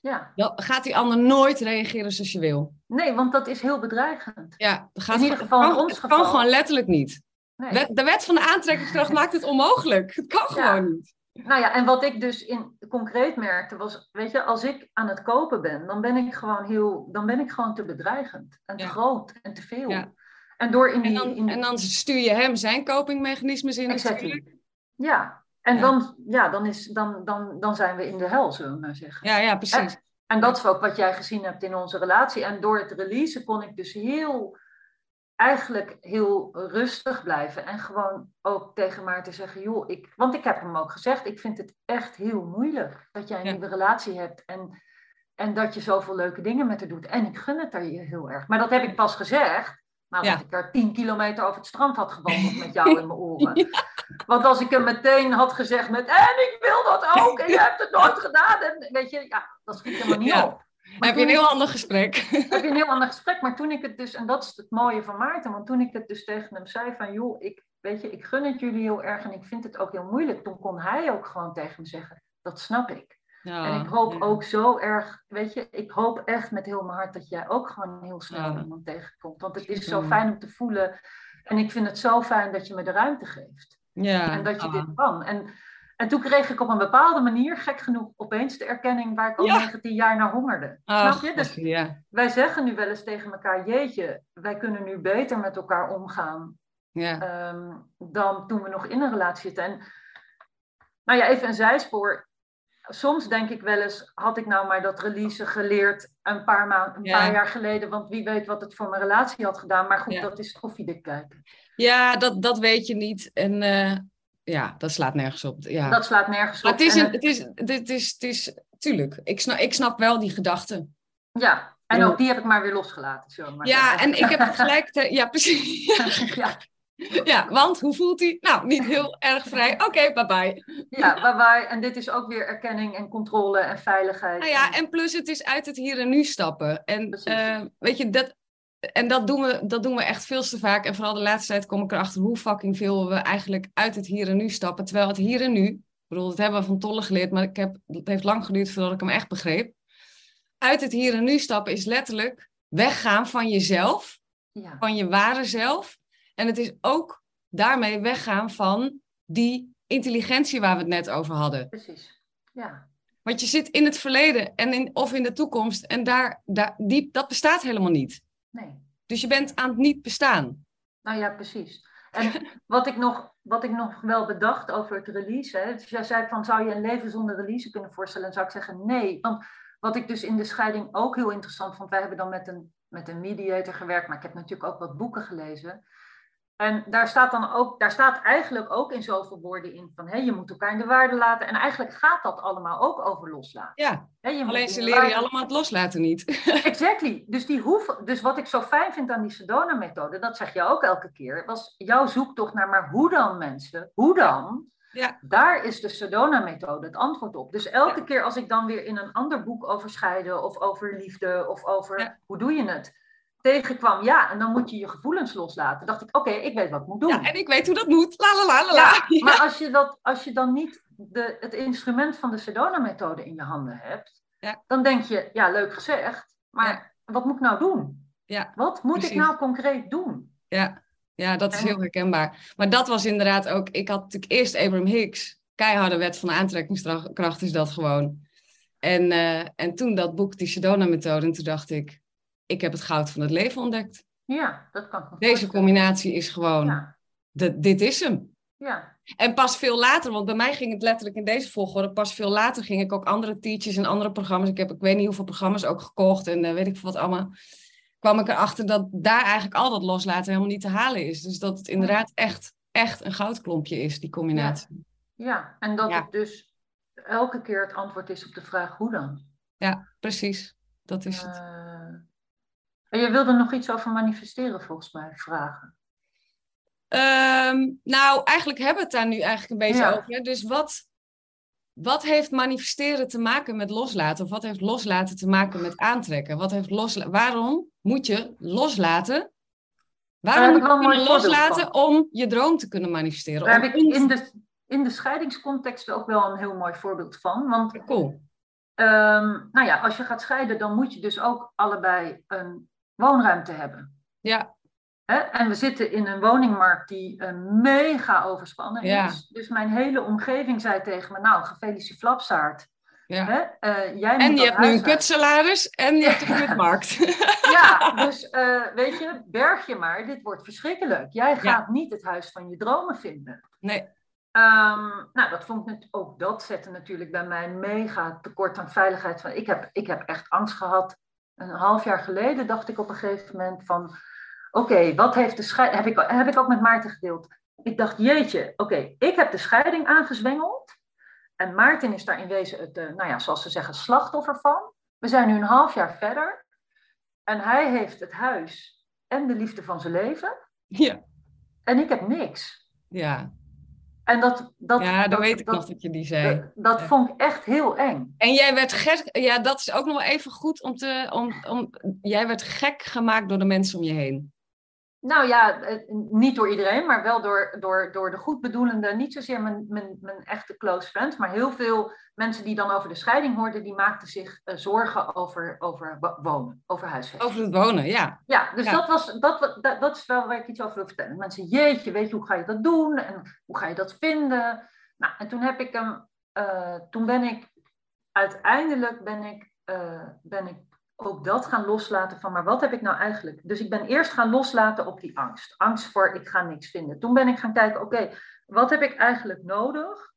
Ja, dan gaat die ander nooit reageren zoals je wil. nee, want dat is heel bedreigend. Ja, dat gaat In ieder gewoon- geval kan, ons het geval. kan gewoon letterlijk niet. Nee. De wet van de aantrekkingskracht maakt het onmogelijk. Het kan gewoon niet. Nou ja, en wat ik dus in concreet merkte was, weet je, als ik aan het kopen ben, dan ben ik gewoon heel, dan ben ik gewoon te bedreigend en te Ja. groot en te veel. Ja. En door in En die, dan, in die- en dan stuur je hem zijn copingmechanismes in Exactly. natuurlijk. ja, en Ja. dan, ja, dan, is, dan, dan, dan zijn we in de hel, zullen we maar zeggen. Ja, ja, precies. En dat is ook wat jij gezien hebt in onze relatie. En door het releasen kon ik dus heel, eigenlijk heel rustig blijven. En gewoon ook tegen Maarten zeggen, joh, ik, want ik heb hem ook gezegd, ik vind het echt heel moeilijk dat jij een Ja. nieuwe relatie hebt. En, en dat je zoveel leuke dingen met haar doet. En ik gun het er je heel erg. Maar dat heb ik pas gezegd. Nadat Ja. ik er tien kilometer over het strand had gewandeld met jou in mijn oren. Want als ik hem meteen had gezegd met, en ik wil dat ook, en je hebt het nooit gedaan. En weet je, ja, dat schiet helemaal niet Ja. op. Maar heb je een heel ik- ander gesprek. heb je een heel ander gesprek. Maar toen ik het dus, en dat is het mooie van Maarten, want toen ik het dus tegen hem zei van, joh, ik, weet je, ik gun het jullie heel erg en ik vind het ook heel moeilijk. Toen kon hij ook gewoon tegen me zeggen, dat snap ik. Ja, en ik hoop ja. ook zo erg, weet je, ik hoop echt met heel mijn hart dat jij ook gewoon heel snel Ja. iemand tegenkomt. Want het is zo fijn om te voelen. En ik vind het zo fijn dat je me de ruimte geeft. Ja. En dat je dit kan. En, en toen kreeg ik op een bepaalde manier, gek genoeg, opeens de erkenning waar ik al Ja. 19 jaar naar hongerde. Ach, Snap je? Dus ja. wij zeggen nu wel eens tegen elkaar, jeetje, wij kunnen nu beter met elkaar omgaan Ja. ehm, dan toen we nog in een relatie zitten. En nou ja, even een zijspoor. Soms denk ik wel eens, had ik nou maar dat release geleerd een paar, maanden, een paar jaar geleden, want wie weet wat het voor mijn relatie had gedaan. Maar goed, dat is koffiedik kijken. Ja, dat, dat weet je niet. En eh, ja, dat slaat nergens op. Ja. Dat slaat nergens op. maar het is, een, het is, dit is, het is, tuurlijk, ik snap, ik snap wel die gedachte. Ja, en Ja. ook die heb ik maar weer losgelaten. We maar Ja, en ik heb tegelijkertijd, ja precies. ja, Ja, want hoe voelt hij? Nou, niet heel erg vrij. Oké, bye bye. ja bye bye. En dit is ook weer erkenning en controle en veiligheid. Nou ja, en plus het is uit het hier en nu stappen. En eh, weet je, dat, en dat doen, we, dat doen we echt veel te vaak. En vooral de laatste tijd kom ik erachter hoe fucking veel we eigenlijk uit het hier en nu stappen. Terwijl het hier en nu, ik bedoel, dat hebben we van Tolle geleerd, maar ik heb, het heeft lang geduurd voordat ik hem echt begreep. Uit het hier en nu stappen is letterlijk weggaan van jezelf, Ja. van je ware zelf. En het is ook daarmee weggaan van die intelligentie waar we het net over hadden. Precies. Ja. Want je zit in het verleden en in, of in de toekomst en daar, daar, die, dat bestaat helemaal niet. Nee. Dus je bent aan het niet bestaan. Nou ja, precies. En wat ik nog, wat ik nog wel bedacht over het release. Hè, dus jij zei van zou je een leven zonder release kunnen voorstellen? Dan zou ik zeggen nee. Want wat ik dus in de scheiding ook heel interessant vond. Wij hebben dan met een, met een mediator gewerkt. Maar ik heb natuurlijk ook wat boeken gelezen. En daar staat dan ook, daar staat eigenlijk ook in zoveel woorden in van hé, je moet elkaar in de waarde laten. En eigenlijk gaat dat allemaal ook over loslaten. Ja, Hè, je moet alleen ze leren je allemaal het loslaten niet. Exactly. Dus, die hoeven, dus wat ik zo fijn vind aan die Sedona-methode, dat zeg je ook elke keer, was jouw zoektocht naar maar hoe dan mensen? Hoe dan? Ja. Daar is de Sedona-methode het antwoord op. Dus elke Ja. keer als ik dan weer in een ander boek over scheiden of over liefde of over Ja. hoe doe je het, tegenkwam, ja, en dan moet je je gevoelens loslaten. dacht ik, oké, ik weet wat ik moet doen. Ja, en ik weet hoe dat moet. La la la la Ja, la. Ja. maar als je, dat, als je dan niet de, het instrument van de Sedona-methode in je handen hebt, Ja. dan denk je, ja, leuk gezegd, maar wat moet ik nou doen? Ja, Wat moet precies. ik nou concreet doen? Ja, ja, dat is heel herkenbaar. Maar dat was inderdaad ook... Ik had natuurlijk eerst Abraham Hicks. Keiharde wet van de aantrekkingskracht is dat gewoon. En, eh, en toen dat boek, die Sedona-methode. En toen dacht ik, ik heb het goud van het leven ontdekt. Ja, dat kan Deze combinatie is gewoon... Ja, de- dit is hem. ja, En pas veel later, want bij mij ging het letterlijk in deze volgorde. Pas veel later ging ik ook andere teachers en andere programma's. Ik heb ik weet niet hoeveel programma's ook gekocht en eh, weet ik wat allemaal. Kwam ik erachter dat daar eigenlijk al dat loslaten helemaal niet te halen is. Dus dat het inderdaad echt, echt een goudklompje is, die combinatie. ja. En dat Ja. het dus elke keer het antwoord is op de vraag hoe dan? Ja, precies. Dat is het. Eh, en je wilde nog iets over manifesteren volgens mij vragen. Ehm, nou, eigenlijk hebben we het daar nu eigenlijk een beetje Ja. over. Dus wat, wat heeft manifesteren te maken met loslaten? Of wat heeft loslaten te maken met aantrekken? Wat heeft losla waarom moet je loslaten? Waarom moet je loslaten om je droom te kunnen manifesteren? Daar heb ik in- in de, in de scheidingscontext ook wel een heel mooi voorbeeld van. Want Cool. Ehm, nou ja, als je gaat scheiden, dan moet je dus ook allebei een woonruimte hebben. Ja, Hè? En we zitten in een woningmarkt die mega overspannen Ja. is. Dus mijn hele omgeving zei tegen me, nou, gefeliciteerd flapsaard. ja. Hè? Eh, jij En je hebt nu een kutsalaris en je hebt een kutmarkt. Ja, dus eh, weet je, berg je maar, dit wordt verschrikkelijk. Jij gaat niet het huis van je dromen vinden. nee, Ehm, nou, dat vond ik ook dat zette natuurlijk bij mij een mega tekort aan veiligheid. Van, ik, heb, ik heb echt angst gehad. Een half jaar geleden dacht ik op een gegeven moment van... Oké, wat heeft de scheiding... Heb ik, heb ik ook met Maarten gedeeld. Ik dacht, jeetje, oké, ik heb de scheiding aangezwengeld. En Maarten is daar in wezen het, eh, nou ja, zoals ze zeggen, slachtoffer van. We zijn nu een half jaar verder. En hij heeft het huis en de liefde van zijn leven. ja. En ik heb niks. Ja, En dat, dat, ja dat, dat, weet ik dat, nog dat je die zei. Dat, dat Ja. vond ik echt heel eng. En jij werd gek, ja, dat is ook nog wel even goed om te, om, om, jij werd gek gemaakt door de mensen om je heen. Nou ja, eh, niet door iedereen, maar wel door, door, door de goedbedoelende, niet zozeer mijn, mijn, mijn echte close friends, maar heel veel mensen die dan over de scheiding hoorden, die maakten zich eh, zorgen over, over wo- wonen, over huisvesting. Over het wonen, ja. Ja, dus Ja. Dat, was, dat, dat, dat is wel waar ik iets over wil vertellen. Mensen, jeetje, weet je, hoe ga je dat doen? En hoe ga je dat vinden? Nou, en toen heb ik hem, eh, toen ben ik, uiteindelijk ben ik, ben ik ook dat gaan loslaten van, maar wat heb ik nou eigenlijk? Dus ik ben eerst gaan loslaten op die angst. Angst voor, ik ga niks vinden. Toen ben ik gaan kijken, oké, wat heb ik eigenlijk nodig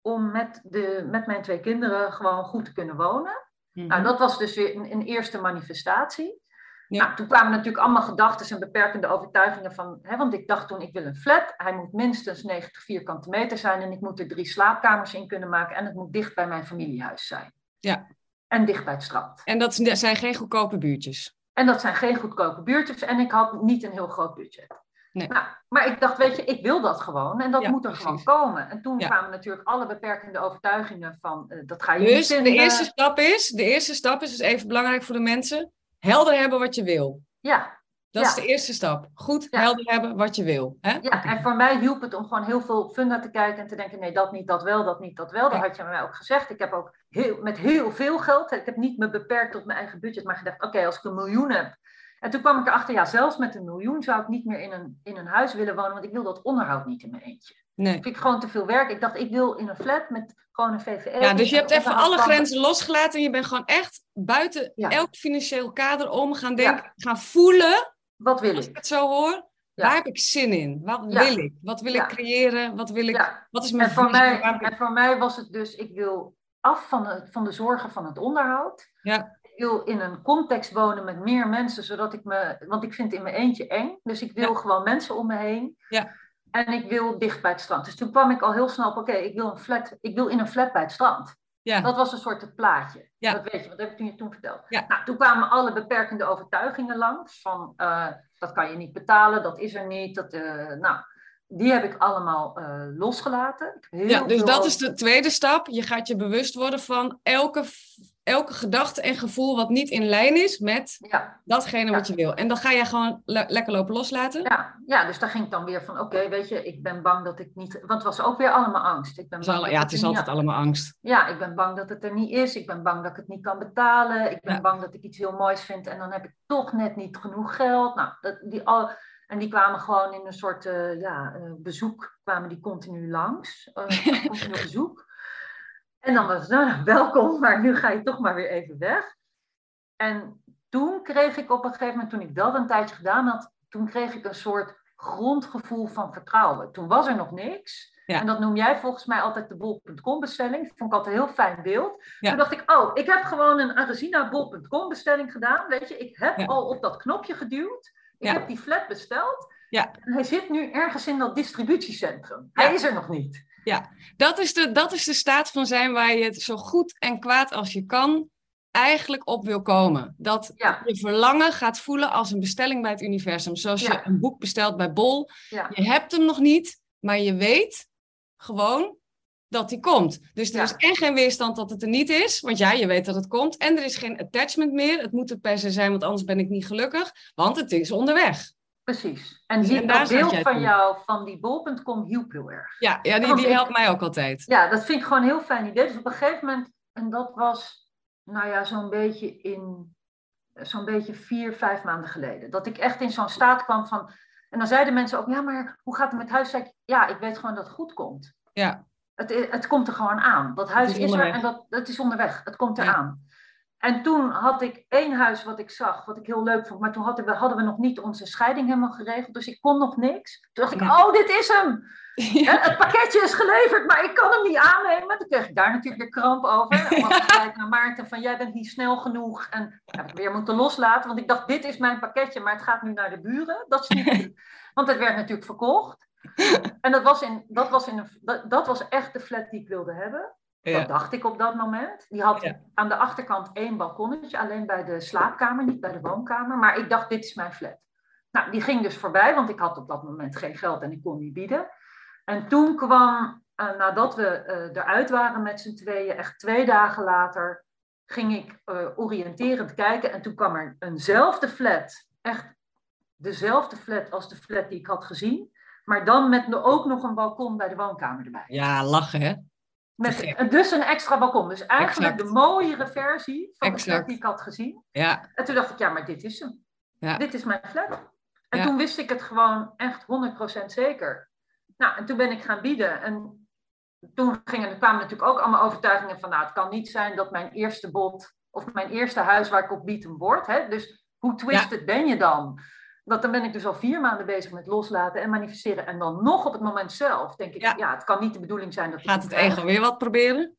om met, de, met mijn twee kinderen gewoon goed te kunnen wonen? Nou, dat was dus weer een, een eerste manifestatie. Ja. Nou, toen kwamen natuurlijk allemaal gedachten en beperkende overtuigingen van, hè, want ik dacht toen, ik wil een flat, hij moet minstens 90 vierkante meter zijn en ik moet er drie slaapkamers in kunnen maken en het moet dicht bij mijn familiehuis zijn. Ja. En dicht bij het strand. En dat zijn geen goedkope buurtjes. En dat zijn geen goedkope buurtjes en ik had niet een heel groot budget. Nee. Nou, maar ik dacht, weet je, ik wil dat gewoon en dat Ja, moet er precies. gewoon komen. En toen Ja. kwamen natuurlijk alle beperkende overtuigingen van, eh, dat ga je niet Dus de eerste stap is, de eerste stap is dus even belangrijk voor de mensen, helder hebben wat je wil. Ja, Dat is de eerste stap. Goed helder hebben wat je wil. Hè? Ja, en voor mij hielp het om gewoon heel veel op funda te kijken en te denken, nee, dat niet, dat wel, dat niet, dat wel. Dat had je mij ook gezegd. Ik heb ook heel, met heel veel geld, ik heb niet me beperkt tot mijn eigen budget, maar gedacht, oké, als ik een miljoen heb. En toen kwam ik erachter, ja, zelfs met een miljoen zou ik niet meer in een, in een huis willen wonen, want ik wil dat onderhoud niet in mijn eentje. Nee. Vind ik gewoon te veel werk. Ik dacht, ik wil in een flat met gewoon een VVE. Ja, dus je hebt even alle grenzen losgelaten en je bent gewoon echt buiten elk financieel kader om gaan denken, gaan voelen. Wat wil ik? het zo hoor. Waar heb ik zin in? Wat wil ik? Wat wil ik creëren? Wat wil ik? Wat is mijn en voor, mij, en voor mij was het dus, ik wil af van de, van de zorgen van het onderhoud. Ja. Ik wil in een context wonen met meer mensen, zodat ik me, want ik vind in mijn eentje eng. Dus ik wil gewoon mensen om me heen. Ja. En ik wil dicht bij het strand. Dus toen kwam ik al heel snel op, oké, ik wil een flat, ik wil in een flat bij het strand. Ja. Dat was een soort het plaatje. Ja. Dat weet je, wat heb ik je toen verteld. Ja. Nou, toen kwamen alle beperkende overtuigingen langs. Van uh, dat kan je niet betalen, dat is er niet. Dat, uh, nou, die heb ik allemaal uh, losgelaten. Heel ja, dus dat is de tweede stap. Je gaat je bewust worden van elke elke gedachte en gevoel wat niet in lijn is met ja. datgene wat je wil. En dan ga je gewoon lekker lopen loslaten. Ja, ja dus daar ging ik dan weer van, oké, weet je, ik ben bang dat ik niet... Want het was ook weer allemaal angst. Ik ben bang ja, het is altijd allemaal angst. Ja, ik ben bang dat het er niet is. Ik ben bang dat ik het niet kan betalen. Ik ben bang dat ik iets heel moois vind en dan heb ik toch net niet genoeg geld. Nou, dat, die al... En die kwamen gewoon in een soort uh, ja, uh, bezoek, kwamen die continu langs. Uh, continu bezoek. En dan was het, nou, welkom, maar nu ga je toch maar weer even weg. En toen kreeg ik op een gegeven moment, toen ik dat een tijdje gedaan had, toen kreeg ik een soort grondgevoel van vertrouwen. Toen was er nog niks. En dat noem jij volgens mij altijd de bol.com bestelling. Dat vond ik altijd een heel fijn beeld. Toen dacht ik, oh, ik heb gewoon een Aresina bol.com bestelling gedaan. Weet je, ik heb al op dat knopje geduwd. Ik heb die flat besteld. Ja. En hij zit nu ergens in dat distributiecentrum. Hij is er nog niet. Ja, dat is, de, dat is de staat van zijn waar je het zo goed en kwaad als je kan eigenlijk op wil komen. Dat je verlangen gaat voelen als een bestelling bij het universum. Zoals je een boek bestelt bij Bol. Je hebt hem nog niet, maar je weet gewoon dat hij komt. Dus er is en geen weerstand dat het er niet is, want ja, je weet dat het komt. En er is geen attachment meer. Het moet er per se zijn, want anders ben ik niet gelukkig. Want het is onderweg. Precies. En, die, en dat beeld van jou, van die bol.com, hielp heel erg. Ja, ja die, die helpt mij ook altijd. Ja, dat vind ik gewoon een heel fijn idee. Dus op een gegeven moment, en dat was, nou ja, zo'n beetje in, zo'n beetje vier, vijf maanden geleden. Dat ik echt in zo'n staat kwam van, en dan zeiden mensen ook, ja, maar hoe gaat het met huis? Ja, ik weet gewoon dat het goed komt. Ja. Het, het komt er gewoon aan. Dat huis is, er en dat, het is onderweg. Het komt eraan. En toen had ik één huis wat ik zag, wat ik heel leuk vond. Maar toen hadden we, hadden we nog niet onze scheiding helemaal geregeld. Dus ik kon nog niks. Toen dacht ik, oh, dit is hem. Het pakketje is geleverd, maar ik kan hem niet aannemen. Toen kreeg ik daar natuurlijk weer kramp over. En dan ik naar Maarten van, jij bent niet snel genoeg. En heb ik weer moeten loslaten. Want ik dacht, dit is mijn pakketje, maar het gaat nu naar de buren. Dat is niet Want het werd natuurlijk verkocht. En dat was, in, dat, was in een, dat, dat was echt de flat die ik wilde hebben. Dat dacht ik op dat moment. Die had aan de achterkant één balkonnetje, alleen bij de slaapkamer, niet bij de woonkamer. Maar ik dacht, dit is mijn flat. Nou, die ging dus voorbij, want ik had op dat moment geen geld en ik kon niet bieden. En toen kwam, uh, nadat we uh, eruit waren met z'n tweeën, echt twee dagen later, ging ik uh, oriënterend kijken. En toen kwam er eenzelfde flat, echt dezelfde flat als de flat die ik had gezien. Maar dan met ook nog een balkon bij de woonkamer erbij. Ja, lachen hè? Met, dus een extra balkon. Dus eigenlijk de mooiere versie van de flat die ik had gezien. Ja. En toen dacht ik, ja, maar dit is hem. Ja. Dit is mijn flat. En toen wist ik het gewoon echt 100% zeker. Nou, en toen ben ik gaan bieden. En toen gingen, er kwamen natuurlijk ook allemaal overtuigingen van... nou, het kan niet zijn dat mijn eerste bod... of mijn eerste huis waar ik op bied een wordt. Hè? Dus hoe twisted ben je dan? Want dan ben ik dus al vier maanden bezig met loslaten en manifesteren. En dan nog op het moment zelf denk ik, ja, het kan niet de bedoeling zijn dat... Gaat het ego weer wat proberen?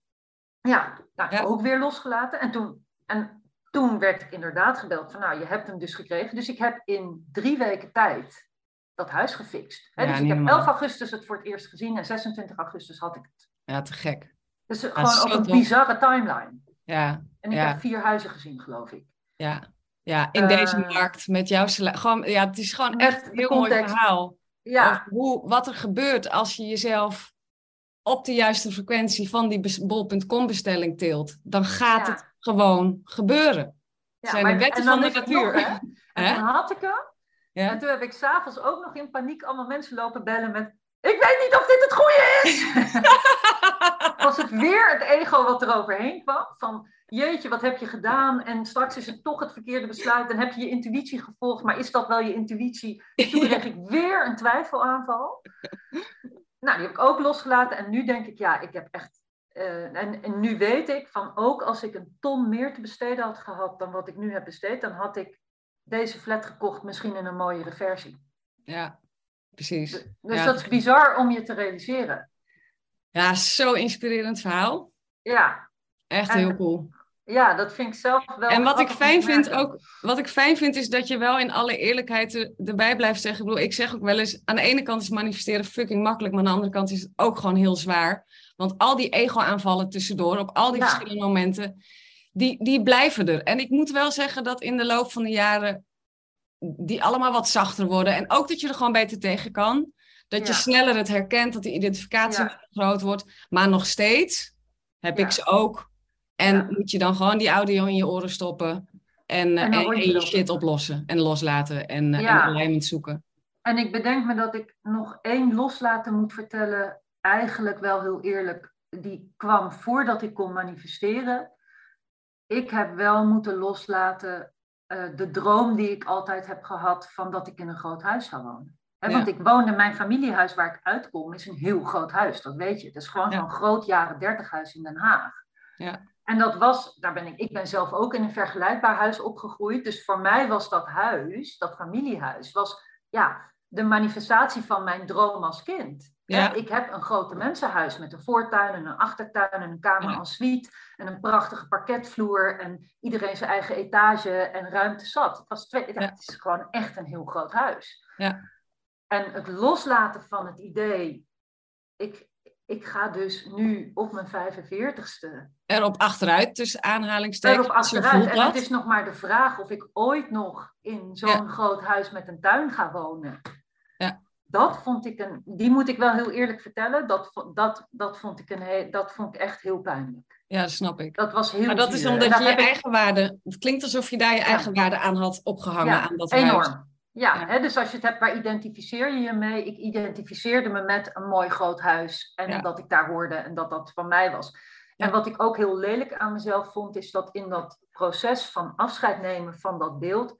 Ja, nou, ook weer losgelaten. En toen, en toen werd ik inderdaad gebeld van, nou, je hebt hem dus gekregen. Dus ik heb in drie weken tijd dat huis gefixt. Hè? dus ik heb 11 augustus het voor het eerst gezien en 26 augustus had ik het. Ja, te gek. Dus gewoon op een bizarre timeline. Ja. En ik heb vier huizen gezien, geloof ik. Ja. Ja, in deze eh, markt met jouw gewoon, ja, het is gewoon echt een heel mooi verhaal. Ja. Hoe, wat er gebeurt als je jezelf op de juiste frequentie van die bol.com bestelling tilt. Dan gaat het gewoon gebeuren. Ja, zijn de wetten van de natuur. en toen had ik hem. Ja. En toen heb ik s'avonds ook nog in paniek allemaal mensen lopen bellen met... Ik weet niet of dit het goede is! Was het weer het ego wat er overheen kwam? Van, jeetje, wat heb je gedaan? En straks is het toch het verkeerde besluit. Dan heb je je intuïtie gevolgd, maar is dat wel je intuïtie? toen kreeg ik weer een twijfelaanval. Nou, die heb ik ook losgelaten. En nu denk ik, ja, ik heb echt uh, en, en, nu weet ik van ook als ik een ton meer te besteden had gehad dan wat ik nu heb besteed, dan had ik deze flat gekocht, misschien in een mooiere versie. Ja, precies. Dus, dat is bizar om je te realiseren. Ja, zo inspirerend verhaal. Ja. Echt heel cool. Ja, dat vind ik zelf wel. En wat ik fijn vind ook, wat ik fijn vind, is dat je wel in alle eerlijkheid erbij blijft zeggen. Ik bedoel, ik zeg ook wel eens: aan de ene kant is manifesteren fucking makkelijk, maar aan de andere kant is het ook gewoon heel zwaar. Want al die ego-aanvallen tussendoor, op al die verschillende momenten, die, die blijven er. En ik moet wel zeggen dat in de loop van de jaren die allemaal wat zachter worden. En ook dat je er gewoon beter tegen kan. Dat je sneller het herkent, dat de identificatie groot wordt. Maar nog steeds heb ik ze ook. En moet je dan gewoon die audio in je oren stoppen. En, en, en, je shit oplossen en loslaten en, uh, en alignment zoeken. En ik bedenk me dat ik nog één loslaten moet vertellen eigenlijk wel heel eerlijk, die kwam voordat ik kon manifesteren. Ik heb wel moeten loslaten uh, de droom die ik altijd heb gehad van dat ik in een groot huis zou wonen. Want ik woonde, mijn familiehuis waar ik uitkom, is een heel groot huis, dat weet je. Het is gewoon zo'n groot jaren dertig huis in Den Haag. Ja. En dat was, daar ben ik, ik ben zelf ook in een vergelijkbaar huis opgegroeid. Dus voor mij was dat huis, dat familiehuis, was ja, de manifestatie van mijn droom als kind. Ja. Ik heb een grote mensenhuis met een voortuin en een achtertuin en een kamer en suite en een prachtige parketvloer en iedereen zijn eigen etage en ruimte zat. Het, was twee, het is gewoon echt een heel groot huis. Ja. En het loslaten van het idee, ik, ik ga dus nu op mijn 45ste. Erop achteruit, tussen aanhalingstekens. Erop achteruit. En het is nog maar de vraag of ik ooit nog in zo'n groot huis met een tuin ga wonen. Ja dat vond ik een, die moet ik wel heel eerlijk vertellen, dat, dat, dat, vond, ik een, dat vond ik echt heel pijnlijk. Ja, dat snap ik. Dat was heel Maar dat is omdat je je eigen waarde, het klinkt alsof je daar je eigen waarde aan had opgehangen. Ja, aan dat enorm. Huis. Ja, Hè, dus als je het hebt, waar identificeer je je mee? Ik identificeerde me met een mooi groot huis en dat ik daar hoorde en dat dat van mij was. En wat ik ook heel lelijk aan mezelf vond, is dat in dat proces van afscheid nemen van dat beeld,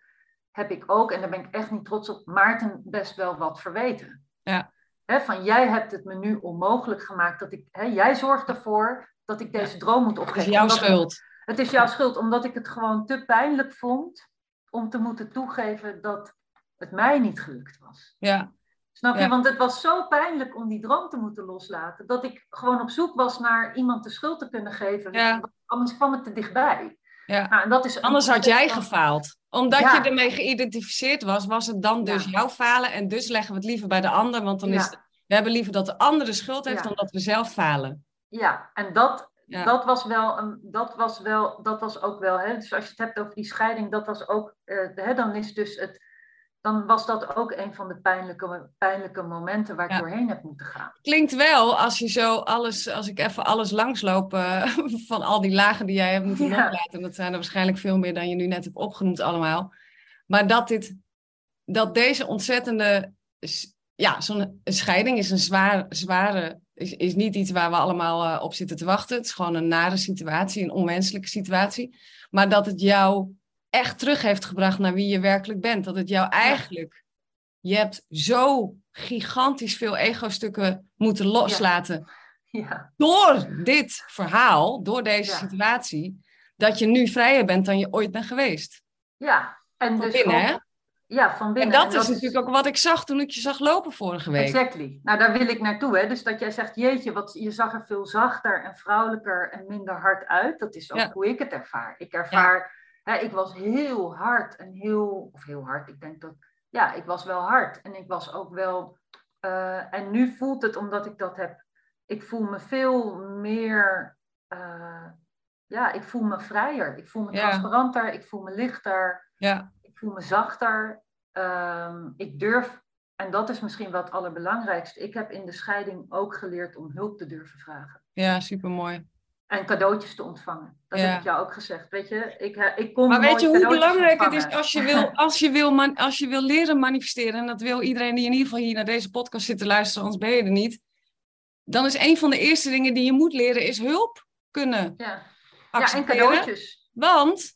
heb ik ook, en daar ben ik echt niet trots op, Maarten best wel wat verweten. Ja. van jij hebt het me nu onmogelijk gemaakt dat ik, jij zorgt ervoor dat ik deze droom moet opgeven. Het is jouw schuld. Het is jouw schuld, omdat ik het gewoon te pijnlijk vond om te moeten toegeven dat het mij niet gelukt was. Ja. Snap je? Want het was zo pijnlijk om die droom te moeten loslaten, dat ik gewoon op zoek was naar iemand de schuld te kunnen geven. Ja. Anders kwam het te dichtbij. Ja. Nou, en dat is Anders had jij gefaald. Omdat je ermee geïdentificeerd was, was het dan dus jouw falen. En dus leggen we het liever bij de ander. Want dan is het, we hebben liever dat de ander de schuld heeft dan dat we zelf falen. Ja, en dat, dat was wel, een, dat was wel, dat was ook wel, hè, dus als je het hebt over die scheiding, dat was ook, uh, hè, dan is dus het, dan was dat ook een van de pijnlijke, pijnlijke momenten waar ik doorheen heb moeten gaan. Klinkt wel, als je zo alles, als ik even alles langsloop uh, van al die lagen die jij hebt moeten ja. loslaten, dat zijn er waarschijnlijk veel meer dan je nu net hebt opgenoemd allemaal. Maar dat dit, dat deze ontzettende, ja, zo'n scheiding is een zwaar, zware, is, is niet iets waar we allemaal uh, op zitten te wachten. Het is gewoon een nare situatie, een onmenselijke situatie. Maar dat het jou echt terug heeft gebracht naar wie je werkelijk bent. Dat het jou eigenlijk, je hebt zo gigantisch veel ego-stukken moeten loslaten. Ja. Ja. Door dit verhaal, door deze situatie, dat je nu vrijer bent dan je ooit bent geweest. Ja, en van dus binnen, hè? Ja, van binnen. En dat, is natuurlijk ook wat ik zag toen ik je zag lopen vorige week. Exactly. Nou, daar wil ik naartoe. Hè? Dus dat jij zegt, jeetje, wat, je zag er veel zachter en vrouwelijker en minder hard uit. Dat is ook hoe ik het ervaar. Ik ervaar ik was heel hard en heel, of heel hard, ik denk dat, ja, ik was wel hard. En ik was ook wel, uh, en nu voelt het omdat ik dat heb, ik voel me veel meer, uh, ja, ik voel me vrijer. Ik voel me Ja. transparanter, ik voel me lichter, Ja, ik voel me zachter. Um, ik durf, en dat is misschien wel het allerbelangrijkste, ik heb in de scheiding ook geleerd om hulp te durven vragen. ja supermooi. En cadeautjes te ontvangen. Dat Ja. heb ik jou ook gezegd. Weet je, ik, eh, ik kon Maar weet je hoe belangrijk het is als je wil, als je wil, man, als je wil leren manifesteren, en dat wil iedereen die in ieder geval hier naar deze podcast zit te luisteren, anders ben je er niet. Dan is een van de eerste dingen die je moet leren, is hulp kunnen Ja. ja, en cadeautjes. Want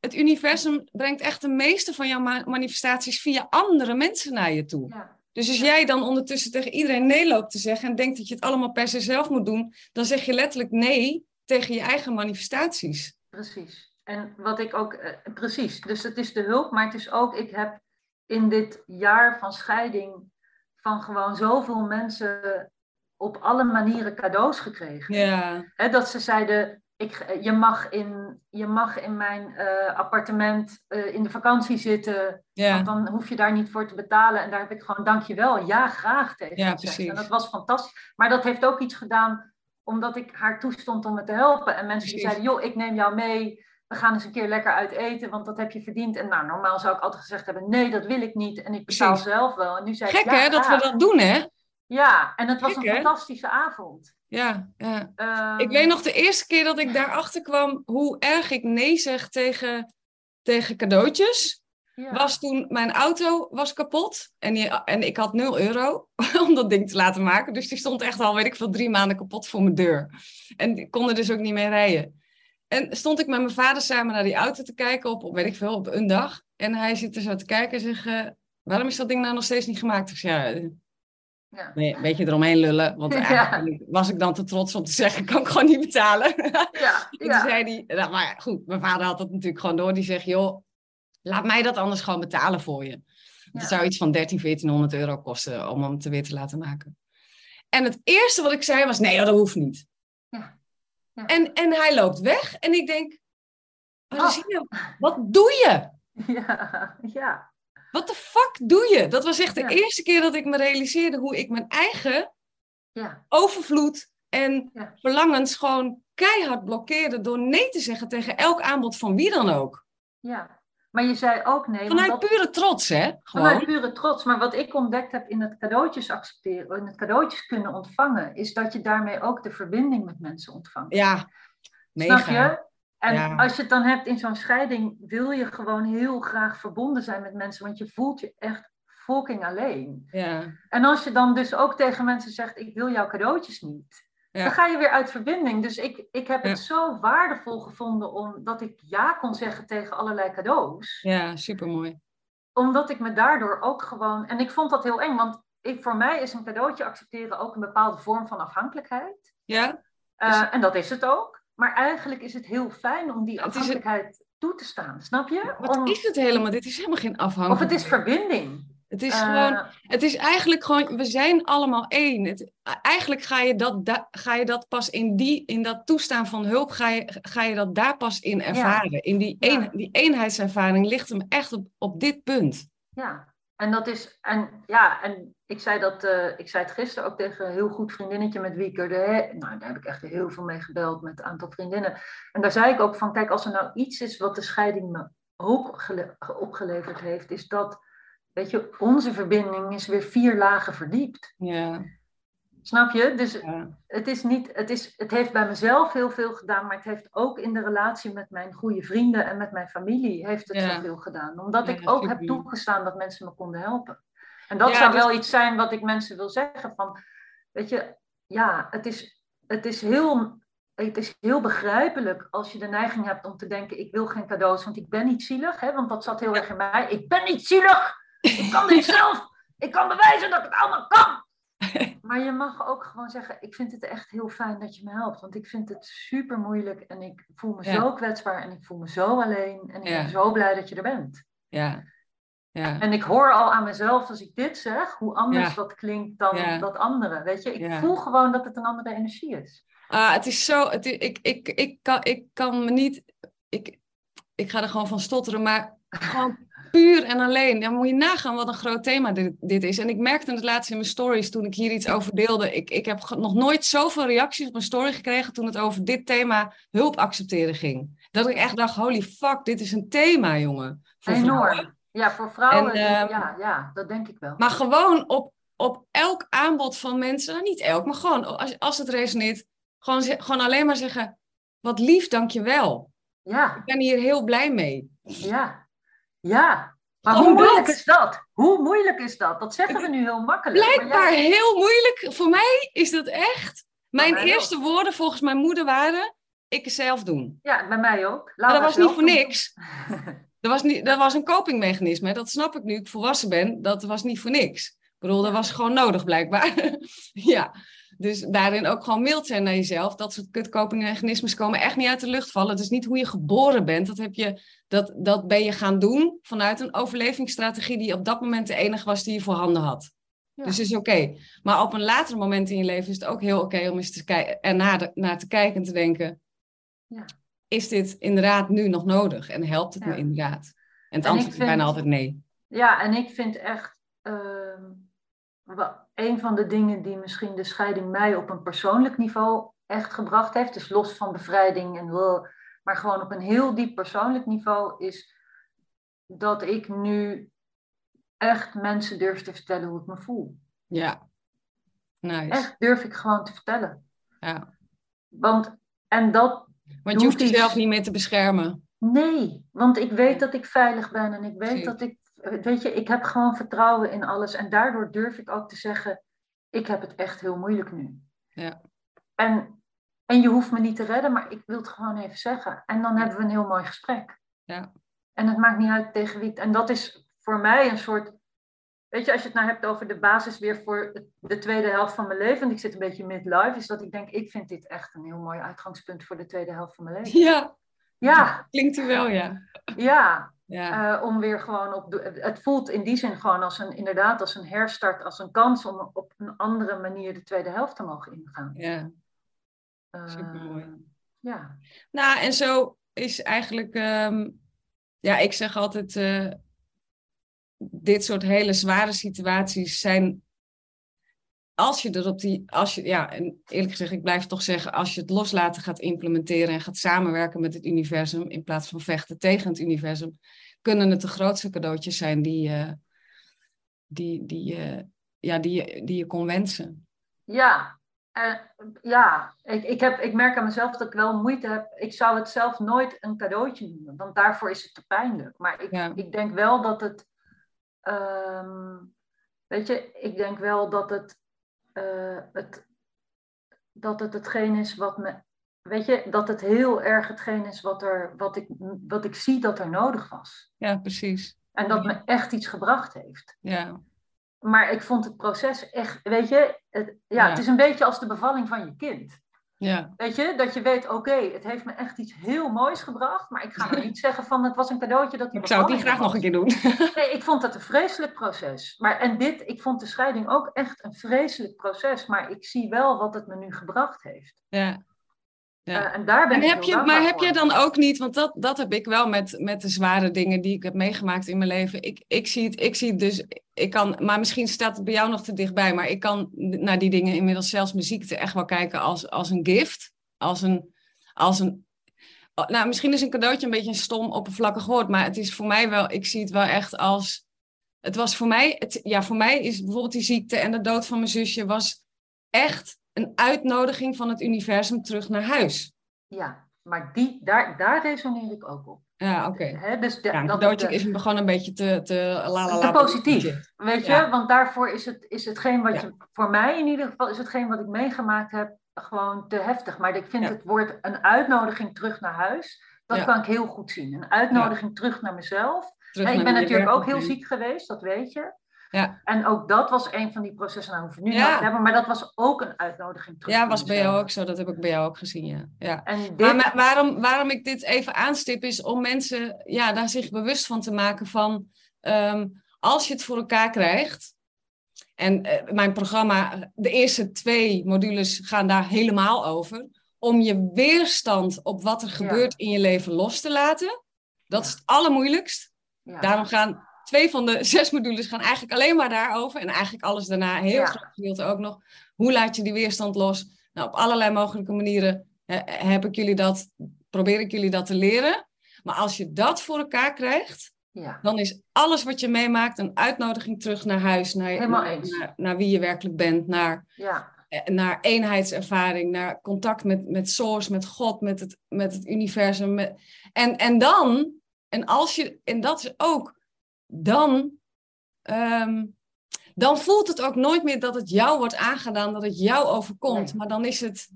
het universum brengt echt de meeste van jouw ma- manifestaties via andere mensen naar je toe. Ja. Dus als jij dan ondertussen tegen iedereen nee loopt te zeggen en denkt dat je het allemaal per se zelf moet doen, dan zeg je letterlijk nee tegen je eigen manifestaties. Precies. En wat ik ook, eh, precies. Dus het is de hulp, maar het is ook, ik heb in dit jaar van scheiding van gewoon zoveel mensen op alle manieren cadeaus gekregen. Ja, dat ze zeiden, ik, je, mag in, je mag in mijn eh, appartement eh, in de vakantie zitten, want dan hoef je daar niet voor te betalen. En daar heb ik gewoon dankjewel, ja graag tegen Ja, gezegd. En dat was fantastisch. Maar dat heeft ook iets gedaan omdat ik haar toestond om me te helpen. En mensen die zeiden, joh, ik neem jou mee. We gaan eens een keer lekker uit eten, want dat heb je verdiend. En nou, normaal zou ik altijd gezegd hebben, nee, dat wil ik niet. En ik betaal Precies. zelf wel. En nu zei ik, gek ja, hè, dat we dat doen hè? Ja, en het was een hè? fantastische avond. Ja, ja. Ehm, Ik weet nog de eerste keer dat ik daarachter kwam hoe erg ik nee zeg tegen, tegen cadeautjes. ja. Was toen mijn auto was kapot en, die, en ik had 0 euro om dat ding te laten maken. Dus die stond echt al, weet ik veel, drie maanden kapot voor mijn deur. En ik kon er dus ook niet mee rijden. En stond ik met mijn vader samen naar die auto te kijken op, op weet ik veel, op een dag. En hij zit er zo te kijken en zegt, eh, waarom is dat ding nou nog steeds niet gemaakt? Ik zeg, ja, Ja. nee, een beetje eromheen lullen. Want Ja. eigenlijk was ik dan te trots om te zeggen, kan ik gewoon niet betalen. Ja, En toen ja. zei hij, nou, maar goed, mijn vader had dat natuurlijk gewoon door. Die zegt, joh, laat mij dat anders gewoon betalen voor je. Ja. Het zou iets van 13, 1400 euro kosten om hem te weer te laten maken. En het eerste wat ik zei was, nee, dat hoeft niet. En, en hij loopt weg en ik denk, Oh. Rosine, wat doe je? Ja, ja, Wat de fuck doe je? Dat was echt de Ja. eerste keer dat ik me realiseerde hoe ik mijn eigen ja, overvloed en Ja. verlangens gewoon keihard blokkeerde door nee te zeggen tegen elk aanbod van wie dan ook. ja. Maar je zei ook nee. Vanuit dat- pure trots, hè? Vanuit Gewoon. pure trots. Maar wat ik ontdekt heb in het cadeautjes accepteren, in het cadeautjes kunnen ontvangen, is dat je daarmee ook de verbinding met mensen ontvangt. Ja, mega. Snap je? En Ja. als je het dan hebt in zo'n scheiding, wil je gewoon heel graag verbonden zijn met mensen, want je voelt je echt fucking alleen. Ja, En als je dan dus ook tegen mensen zegt, ik wil jouw cadeautjes niet, Ja. dan ga je weer uit verbinding. Dus ik, ik heb het zo waardevol gevonden omdat ik ja kon zeggen tegen allerlei cadeaus. ja, supermooi. Omdat ik me daardoor ook gewoon. En ik vond dat heel eng, want ik, voor mij is een cadeautje accepteren ook een bepaalde vorm van afhankelijkheid. Ja, Eh, en dat is het ook. Maar eigenlijk is het heel fijn om die een- afhankelijkheid toe te staan, snap je? wat Om- is het helemaal? Dit is helemaal geen Of afhankelijkheid. het is verbinding. Het is Eh, gewoon, het is eigenlijk gewoon, we zijn allemaal één. Het, eigenlijk ga je, dat, da- ga je dat pas in, die, in dat toestaan van hulp, ga je, ga je dat daar pas in ervaren. In die, Ja. een, die eenheidservaring ligt hem echt op, op dit punt. Ja, en dat is. En ja, en ik zei dat. eh, ik zei het gisteren ook tegen een heel goed vriendinnetje met wie ik er. De, nou, daar heb ik echt heel veel mee gebeld met een aantal vriendinnen. En daar zei ik ook van: kijk, als er nou iets is wat de scheiding me ook gele- opgeleverd heeft, is dat. Weet je, onze verbinding is weer vier lagen verdiept. Ja, Snap je? Dus ja, het, is niet, het, is, het heeft bij mezelf heel veel gedaan, maar het heeft ook in de relatie met mijn goede vrienden en met mijn familie heeft het Ja. zoveel gedaan. Omdat Ja, ik ook heb toegestaan dat mensen me konden helpen. En dat Ja, zou dus- wel iets zijn wat ik mensen wil zeggen van, weet je, ja, het is, het is heel... Het is heel begrijpelijk als je de neiging hebt om te denken: ik wil geen cadeaus, want ik ben niet zielig. Hè? Want dat zat heel erg in mij. Ik ben niet zielig. Ik kan dit zelf. Ik kan bewijzen dat ik het allemaal kan. Maar je mag ook gewoon zeggen: Ik vind het echt heel fijn dat je me helpt. Want ik vind het super moeilijk en ik voel me Ja. zo kwetsbaar en ik voel me zo alleen. En ik Ja. ben zo blij dat je er bent. ja, ja. En ik hoor al aan mezelf als ik dit zeg, hoe anders Ja. dat klinkt dan Ja. dat andere. Weet je, ik voel gewoon dat het een andere energie is. Ah, het is zo. Het ik, ik, ik, kan, ik kan me niet. Ik, ik ga er gewoon van stotteren, maar gewoon puur en alleen. Dan moet je nagaan wat een groot thema dit, dit is. En ik merkte het laatst in mijn stories toen ik hier iets over deelde. Ik, ik heb nog nooit zoveel reacties op mijn story gekregen toen het over dit thema hulp accepteren ging. Dat ik echt dacht: holy fuck, dit is een thema, jongen. Enorm. Ja, voor vrouwen, En, ehm, ja, ja, dat denk ik wel. Maar gewoon op, op elk aanbod van mensen, nou niet elk, maar gewoon als, als het resoneert, gewoon, gewoon alleen maar zeggen: wat lief, dankjewel. Ja. Ik ben hier heel blij mee. Ja. Ja. Maar Gewoon hoe moeilijk dat. is dat? Hoe moeilijk is dat? Dat zeggen we nu heel makkelijk. Blijkbaar jij- heel moeilijk. Voor mij is dat echt. Mijn ook. eerste woorden volgens mijn moeder waren: ik zelf doen. Ja, bij mij ook. Maar dat was niet voor niks. Dat was, niet, dat was een copingmechanisme. Dat snap ik nu ik volwassen ben. Dat was niet voor niks. Ik bedoel, dat was gewoon nodig blijkbaar. ja. Dus daarin ook gewoon mild zijn naar jezelf. Dat soort kut copingmechanismes komen echt niet uit de lucht vallen. Het is niet hoe je geboren bent. Dat, heb je, dat, dat ben je gaan doen vanuit een overlevingsstrategie die op dat moment de enige was die je voorhanden had. Ja. Dus is oké. Maar op een later moment in je leven is het ook heel oké om eens te kijken en naar te kijken en te denken: Ja. Is dit inderdaad nu nog nodig en helpt het me Ja. inderdaad? En het En antwoord is bijna altijd nee. Ja, en ik vind echt ehm, een van de dingen die misschien de scheiding mij op een persoonlijk niveau echt gebracht heeft, dus los van bevrijding en wel, maar gewoon op een heel diep persoonlijk niveau, is dat ik nu echt mensen durf te vertellen hoe ik me voel. Ja. Nice. Echt durf ik gewoon te vertellen. Ja. Want, en dat, Want je hoeft jezelf niet meer te beschermen. nee, want ik weet dat ik veilig ben en ik weet dat ik, weet je, ik heb gewoon vertrouwen in alles. En daardoor durf ik ook te zeggen, ik heb het echt heel moeilijk nu. Ja. En, en je hoeft me niet te redden, maar ik wil het gewoon even zeggen. En dan hebben we een heel mooi gesprek. Ja. En het maakt niet uit tegen wie. het- En dat is voor mij een soort. Weet je, als je het nou hebt over de basis weer voor de tweede helft van mijn leven. En ik zit een beetje midlife. Is dat ik denk, ik vind dit echt een heel mooi uitgangspunt voor de tweede helft van mijn leven. Ja, Ja, klinkt u wel, ja. ja. Ja, eh, om weer gewoon op. de- Het voelt in die zin gewoon als een, inderdaad, als een herstart, als een kans om op een andere manier de tweede helft te mogen ingaan. ja. Supermooi. Ja. Nou, en zo is eigenlijk, ehm, ja, ik zeg altijd, eh, dit soort hele zware situaties zijn, als je er op die, als je, ja, en eerlijk gezegd, ik blijf toch zeggen, als je het loslaten gaat implementeren en gaat samenwerken met het universum, in plaats van vechten tegen het universum, kunnen het de grootste cadeautjes zijn die, eh, die, die, ja, die, je- die je kon wensen. Ja, ja. Ik, ik, heb, ik merk aan mezelf dat ik wel moeite heb. Ik zou het zelf nooit een cadeautje noemen, want daarvoor is het te pijnlijk. Maar ik, Ja. ik denk wel dat het. Ehm, weet je, ik denk wel dat het, eh, het. Dat het hetgeen is wat me. Weet je, dat het heel erg hetgeen is wat, er, wat, ik, wat ik zie dat er nodig was. Ja, precies. En dat me echt iets gebracht heeft. Ja, Maar ik vond het proces echt, weet je, het, ja, Ja. het is een beetje als de bevalling van je kind. Ja, Weet je, dat je weet, oké, het heeft me echt iets heel moois gebracht, maar ik ga maar niet zeggen van het was een cadeautje dat ik zou het niet graag nog een keer doen. Nee, ik vond dat een vreselijk proces. Maar, en dit, ik vond de scheiding ook echt een vreselijk proces, maar ik zie wel wat het me nu gebracht heeft. Ja. Ja. Eh, en daar ben En ik heb je, maar heb voor. je dan ook niet, want dat, dat heb ik wel met, met de zware dingen die ik heb meegemaakt in mijn leven. Ik, ik, zie het, ik zie het dus, ik kan, maar misschien staat het bij jou nog te dichtbij, maar ik kan naar die dingen inmiddels zelfs mijn ziekte echt wel kijken als, als een gift. Als een, als een, oh, nou misschien is een cadeautje een beetje een stom oppervlakkig woord, maar het is voor mij wel, ik zie het wel echt als, het was voor mij, het, ja voor mij is bijvoorbeeld die ziekte en de dood van mijn zusje was echt een uitnodiging van het universum terug naar huis. Ja, maar die, daar, daar resoneer ik ook op. Ja, oké. Hè, dus de, Ja, een dat- cadeautje de- is gewoon een beetje te, te la te positief. Weet je, Ja. want daarvoor is het, is hetgeen wat Ja. je, voor mij in ieder geval, is hetgeen wat ik meegemaakt heb, gewoon te heftig. Maar ik vind het woord een uitnodiging terug naar huis, dat kan ik heel goed zien. Een uitnodiging terug naar mezelf. Terug ik ben natuurlijk ook heel ziek geweest, dat weet je. Ja. En ook dat was een van die processen, nou hoeven we nu Ja. te hebben, maar dat was ook een uitnodiging terug Ja, was bij jou ook zo. Dat heb ik bij jou ook gezien, ja. ja. En dit, Maar, maar waarom, waarom ik dit even aanstip is om mensen ja, daar zich bewust van te maken van... ehm, als je het voor elkaar krijgt... En eh, mijn programma, de eerste twee modules gaan daar helemaal over. Om je weerstand op wat er gebeurt in je leven los te laten. Dat is het allermoeilijkst. ja. Daarom gaan twee van de zes modules gaan eigenlijk alleen maar daarover. En eigenlijk alles daarna, heel Ja. groot gedeelte ook nog. Hoe laat je die weerstand los? Nou, op allerlei mogelijke manieren eh, heb ik jullie dat, probeer ik jullie dat te leren. Maar als je dat voor elkaar krijgt, ja. dan is alles wat je meemaakt een uitnodiging terug naar huis. Naar, Helemaal naar, eens. naar, naar wie je werkelijk bent. Naar, ja. naar eenheidservaring, naar contact met, met Source, met God, met het, met het universum. Met, en, en dan, en als je, en dat is ook, dan, ehm, dan voelt het ook nooit meer dat het jou wordt aangedaan, dat het jou overkomt. Maar dan is het,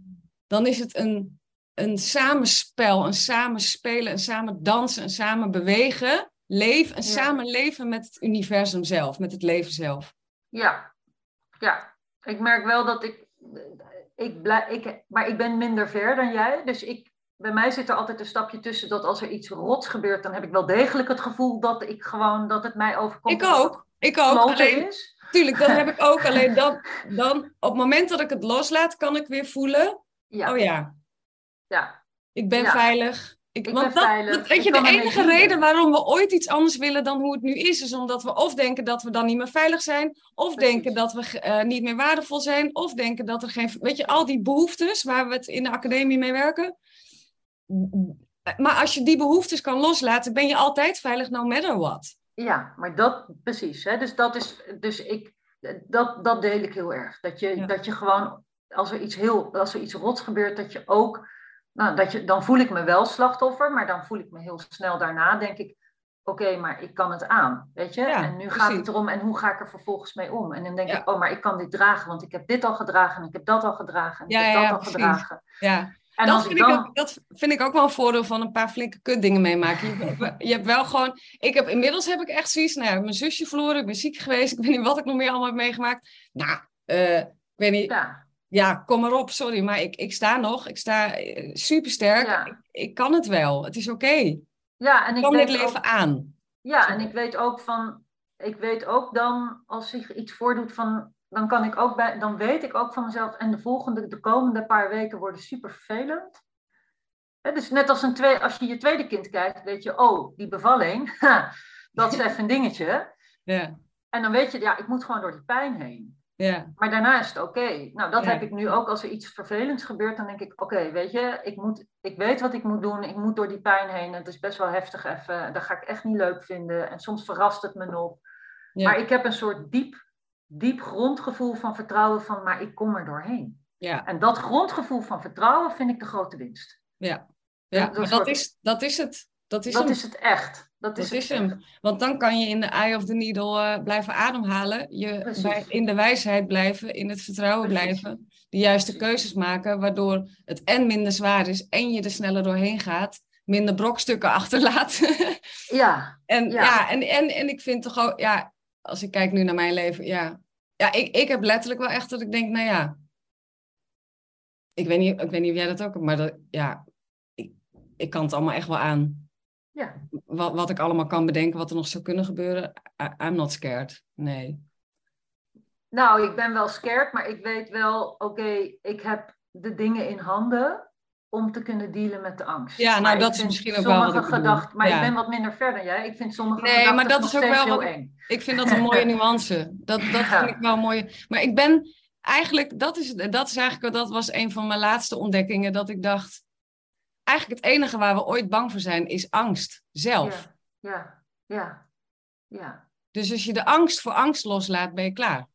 dan is het een, een samenspel, een samenspelen, een samen dansen, een samen bewegen, leven, een samen leven met het universum zelf, met het leven zelf. Ja, ja. Ik merk wel dat ik, ik, blij, ik, maar ik ben minder ver dan jij, dus ik, bij mij zit er altijd een stapje tussen dat als er iets rots gebeurt, dan heb ik wel degelijk het gevoel dat ik gewoon, dat het mij overkomt. Ik ook, ik ook. Alleen, is. Tuurlijk, dat heb ik ook. Alleen dan, dan, op het moment dat ik het loslaat, kan ik weer voelen, ja. oh ja, ja. ik ben veilig. Ik, ik want dat, veilig. weet je, de enige reden waarom we ooit iets anders willen dan hoe het nu is, is omdat we of denken dat we dan niet meer veilig zijn, of denken dat we uh, niet meer waardevol zijn, of denken dat er geen, weet je, al die behoeftes waar we het in de academie mee werken. Maar als je die behoeftes kan loslaten, ben je altijd veilig, no matter what. Ja, maar dat precies. Hè? Dus dat is, dus ik, dat, dat deel ik heel erg. Dat je, dat je gewoon, als er iets heel, als er iets rots gebeurt, dat je ook nou, dat je, dan voel ik me wel slachtoffer, maar dan voel ik me heel snel daarna, denk ik, oké, maar ik kan het aan, weet je? en nu gaat het erom, en hoe ga ik er vervolgens mee om? En dan denk ik, oh, maar ik kan dit dragen, want ik heb dit al gedragen, en ik heb dat al gedragen, en ik heb dat al gedragen. Ja. En dat, vind dan... ik ook, dat vind ik ook wel een voordeel van een paar flinke kutdingen meemaken. Je, je, hebt wel gewoon... Ik heb, inmiddels heb ik echt zoiets... Nou, mijn zusje verloren, ik ben ziek geweest. Ik weet niet wat ik nog meer allemaal heb meegemaakt. Nou, uh, ik weet niet... Ja ja, kom maar op, sorry, maar ik, ik sta nog. Ik sta eh, supersterk. Ja. Ik, ik, kan het wel. Het is oké. Ja, en ik kan dit leven aan. Ja, en ik weet ook van, ik weet ook dan, als zich iets voordoet van, dan kan ik ook bij, dan weet ik ook van mezelf, en de volgende, de komende paar weken worden super vervelend. dus net als, een twee, als je je tweede kind kijkt, weet je, oh, die bevalling, dat is even een dingetje. Ja. En dan weet je, ja, ik moet gewoon door die pijn heen. Ja. Maar daarna is het oké. Nou, dat heb ik nu ook als er iets vervelends gebeurt. Dan denk ik, oké, weet je, ik, moet, ik weet wat ik moet doen. Ik moet door die pijn heen. Het is best wel heftig even. Dat ga ik echt niet leuk vinden. En soms verrast het me nog. Ja. Maar ik heb een soort diep, diep grondgevoel van vertrouwen van, maar ik kom er doorheen. Ja. En dat grondgevoel van vertrouwen vind ik de grote winst. Ja, ja dat, dat, is, dat is het. Dat is, dat is het echt. Dat is, is hem. Want dan kan je in de eye of the needle uh, blijven ademhalen. Je bij, in de wijsheid blijven, in het vertrouwen blijven. De juiste keuzes maken, waardoor het en minder zwaar is en je er sneller doorheen gaat. Minder brokstukken achterlaat. ja. En, ja. ja. en, en, en ik vind toch ook, ja, als ik kijk nu naar mijn leven, ja. Ja, ik, ik heb letterlijk wel echt dat ik denk, nou ja. Ik weet niet, ik weet niet of jij dat ook hebt, maar dat, ja, ik, ik kan het allemaal echt wel aan. Ja. Wat, wat ik allemaal kan bedenken, wat er nog zou kunnen gebeuren. I'm not scared. Nee. Nou, ik ben wel scared, maar ik weet wel, oké, ik heb de dingen in handen om te kunnen dealen met de angst. Ja, nou dat is misschien ook wel wat gedachten, Maar ik ben wat minder ver dan jij. Ik vind sommige nee, gedachten maar dat is ook wel wat, eng. Ik vind dat een mooie nuance. Dat, dat vind ik wel mooi. Maar ik ben eigenlijk, dat is, dat is eigenlijk, dat was een van mijn laatste ontdekkingen, dat ik dacht, eigenlijk het enige waar we ooit bang voor zijn, is angst zelf. Ja, ja, ja. Dus als je de angst voor angst loslaat, ben je klaar.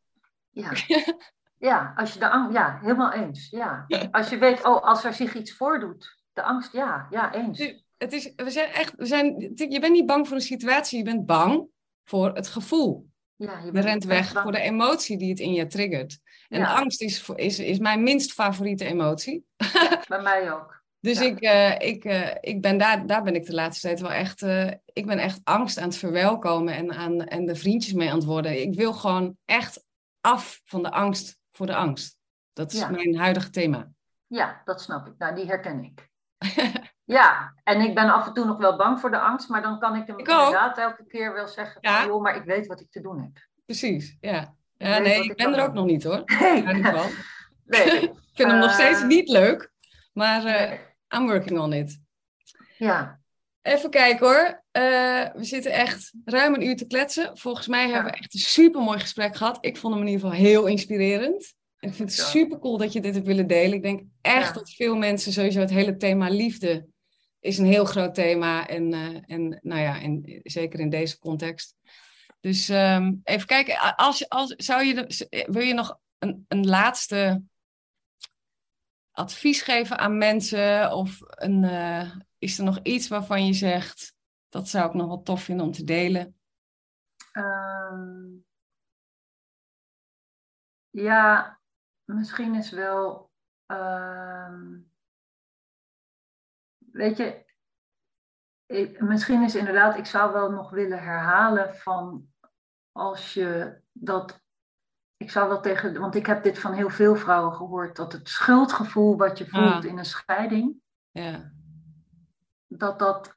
Ja, ja, als je de angst, ja, helemaal eens. Ja. Als je weet, oh, als er zich iets voordoet, de angst, ja, ja, eens. Het is, we zijn echt, we zijn, je bent niet bang voor een situatie, je bent bang voor het gevoel. Ja, je, rent weg voor de emotie die het in je triggert. En angst is, is, is mijn minst favoriete emotie. bij mij ook. Dus ik, uh, ik, uh, ik ben daar, daar ben ik de laatste tijd wel echt, uh, ik ben echt angst aan het verwelkomen en, aan, en de vriendjes mee aan het worden. Ik wil gewoon echt af van de angst voor de angst. Dat is mijn huidige thema. Ja, dat snap ik. Nou, die herken ik. ja, en ik ben af en toe nog wel bang voor de angst, maar dan kan ik hem ik inderdaad elke keer wel zeggen: ja. joh, maar ik weet wat ik te doen heb. Precies, ja. ja nee, ik ben er ook nog niet hoor. Nee. nee. ik vind hem nog steeds niet leuk, maar. I'm working on it. Ja. Even kijken hoor. Uh, we zitten echt ruim een uur te kletsen. Volgens mij hebben we echt een super mooi gesprek gehad. Ik vond hem in ieder geval heel inspirerend. En ik vind het super cool dat je dit hebt willen delen. Ik denk echt dat veel mensen sowieso het hele thema liefde is een heel groot thema. En, uh, en nou ja, en, zeker in deze context. Dus um, even kijken. Als, als, zou je, wil je nog een, een laatste advies geven aan mensen? Of een, eh, is er nog iets waarvan je zegt, dat zou ik nog wel tof vinden om te delen? Ehm, ja, misschien is wel. ehm, weet je, ik- misschien is inderdaad, ik zou wel nog willen herhalen van als je dat. Ik zou wel tegen, want ik heb dit van heel veel vrouwen gehoord, dat het schuldgevoel wat je voelt Ah. in een scheiding, Ja, dat dat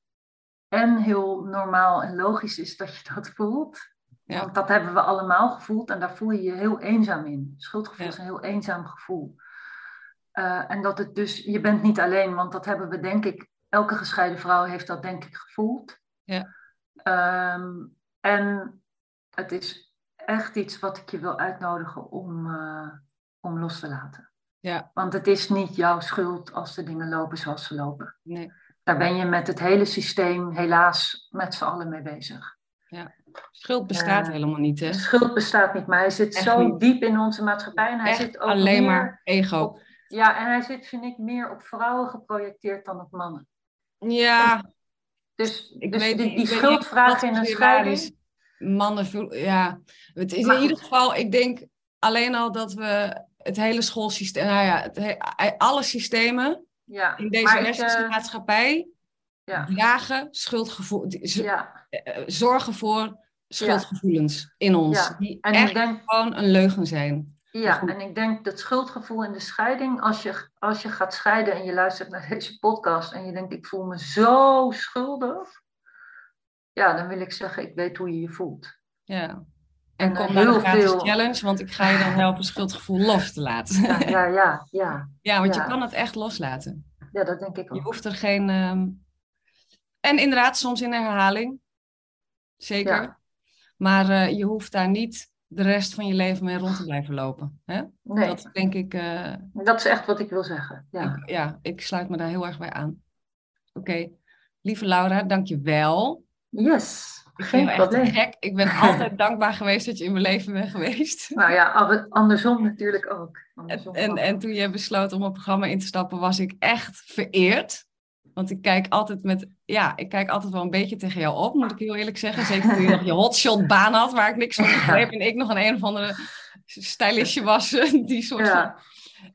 en heel normaal en logisch is dat je dat voelt. Ja. Want dat hebben we allemaal gevoeld en daar voel je je heel eenzaam in. Schuldgevoel Ja. is een heel eenzaam gevoel. Eh, en dat het dus, je bent niet alleen, want dat hebben we denk ik, elke gescheiden vrouw heeft dat denk ik gevoeld. Ja. Ehm, en het is echt iets wat ik je wil uitnodigen om, eh, om los te laten. ja, Want het is niet jouw schuld als de dingen lopen zoals ze lopen. nee. Daar ben je met het hele systeem helaas met z'n allen mee bezig. Schuld bestaat Eh, helemaal niet, hè? Schuld bestaat niet, maar hij zit Echt zo niet. diep in onze maatschappij. En hij Echt zit ook alleen meer maar ego. op- ja, en hij zit, vind ik, meer op vrouwen geprojecteerd dan op mannen. Ja, Dus, ik dus weet die, die ik schuldvraag in een scheiding. Mannen voelen, ja. Het is Maar in ieder geval, ik denk alleen al dat we het hele schoolsysteem, nou ja, het he- alle systemen Ja, in deze westerse eh, maatschappij ja, dragen schuldgevoel, ja. eh, zorgen voor schuldgevoelens in ons, die En echt denk, gewoon een leugen zijn. ja, en ik denk dat schuldgevoel in de scheiding, als je, als je gaat scheiden en je luistert naar deze podcast en je denkt, ik voel me zo schuldig. Ja, dan wil ik zeggen, ik weet hoe je je voelt. Ja. En, En eh, kom naar de heel gratis veel- challenge, want ik ga je dan helpen schuldgevoel los te laten. Ja, ja, ja, ja. Ja, want Ja. je kan het echt loslaten. ja dat denk ik Je ook. hoeft er geen. ehm, En inderdaad, soms in herhaling. Zeker. Ja. Maar eh, je hoeft daar niet de rest van je leven mee rond te blijven lopen. Hè? Nee, Dat denk ik. eh, dat is echt wat ik wil zeggen. Ja. ik. Ja, ik sluit me daar heel erg bij aan. Oké. Lieve Laura, dank je wel. Yes, Ik geen vind te probleem. gek. Ik ben altijd dankbaar geweest dat je in mijn leven bent geweest. Nou ja, andersom natuurlijk ook. En, Andersom en, toen je besloot om een programma in te stappen, was ik echt vereerd. Want ik kijk altijd met, ja, ik kijk altijd wel een beetje tegen jou op, moet ik heel eerlijk zeggen. Zeker toen je nog je hotshot baan had, waar ik niks van begreep. En ik nog een een of andere stylistje was, die soort van.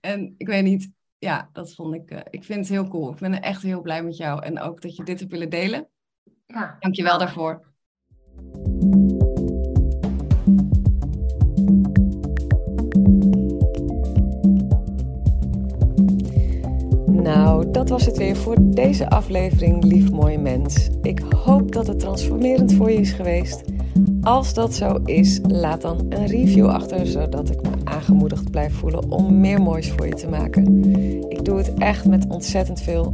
En ik weet niet, ja, dat vond ik, eh, ik vind het heel cool. Ik ben echt heel blij met jou. En ook dat je dit hebt willen delen. ja. Dank je wel daarvoor. Nou, dat was het weer voor deze aflevering, lief mooi mens. Ik hoop dat het transformerend voor je is geweest. Als dat zo is, laat dan een review achter, zodat ik me aangemoedigd blijf voelen om meer moois voor je te maken. Ik doe het echt met ontzettend veel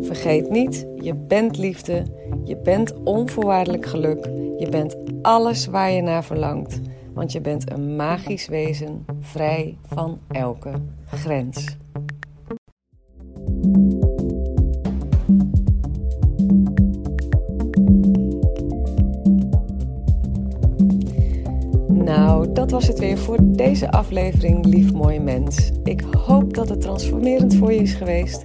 Vergeet niet, je bent liefde, je bent onvoorwaardelijk geluk, je bent alles waar je naar verlangt. Want je bent een magisch wezen, vrij van elke grens. Nou, dat was het weer voor deze aflevering, lief mooi mens. Ik hoop dat het transformerend voor je is geweest.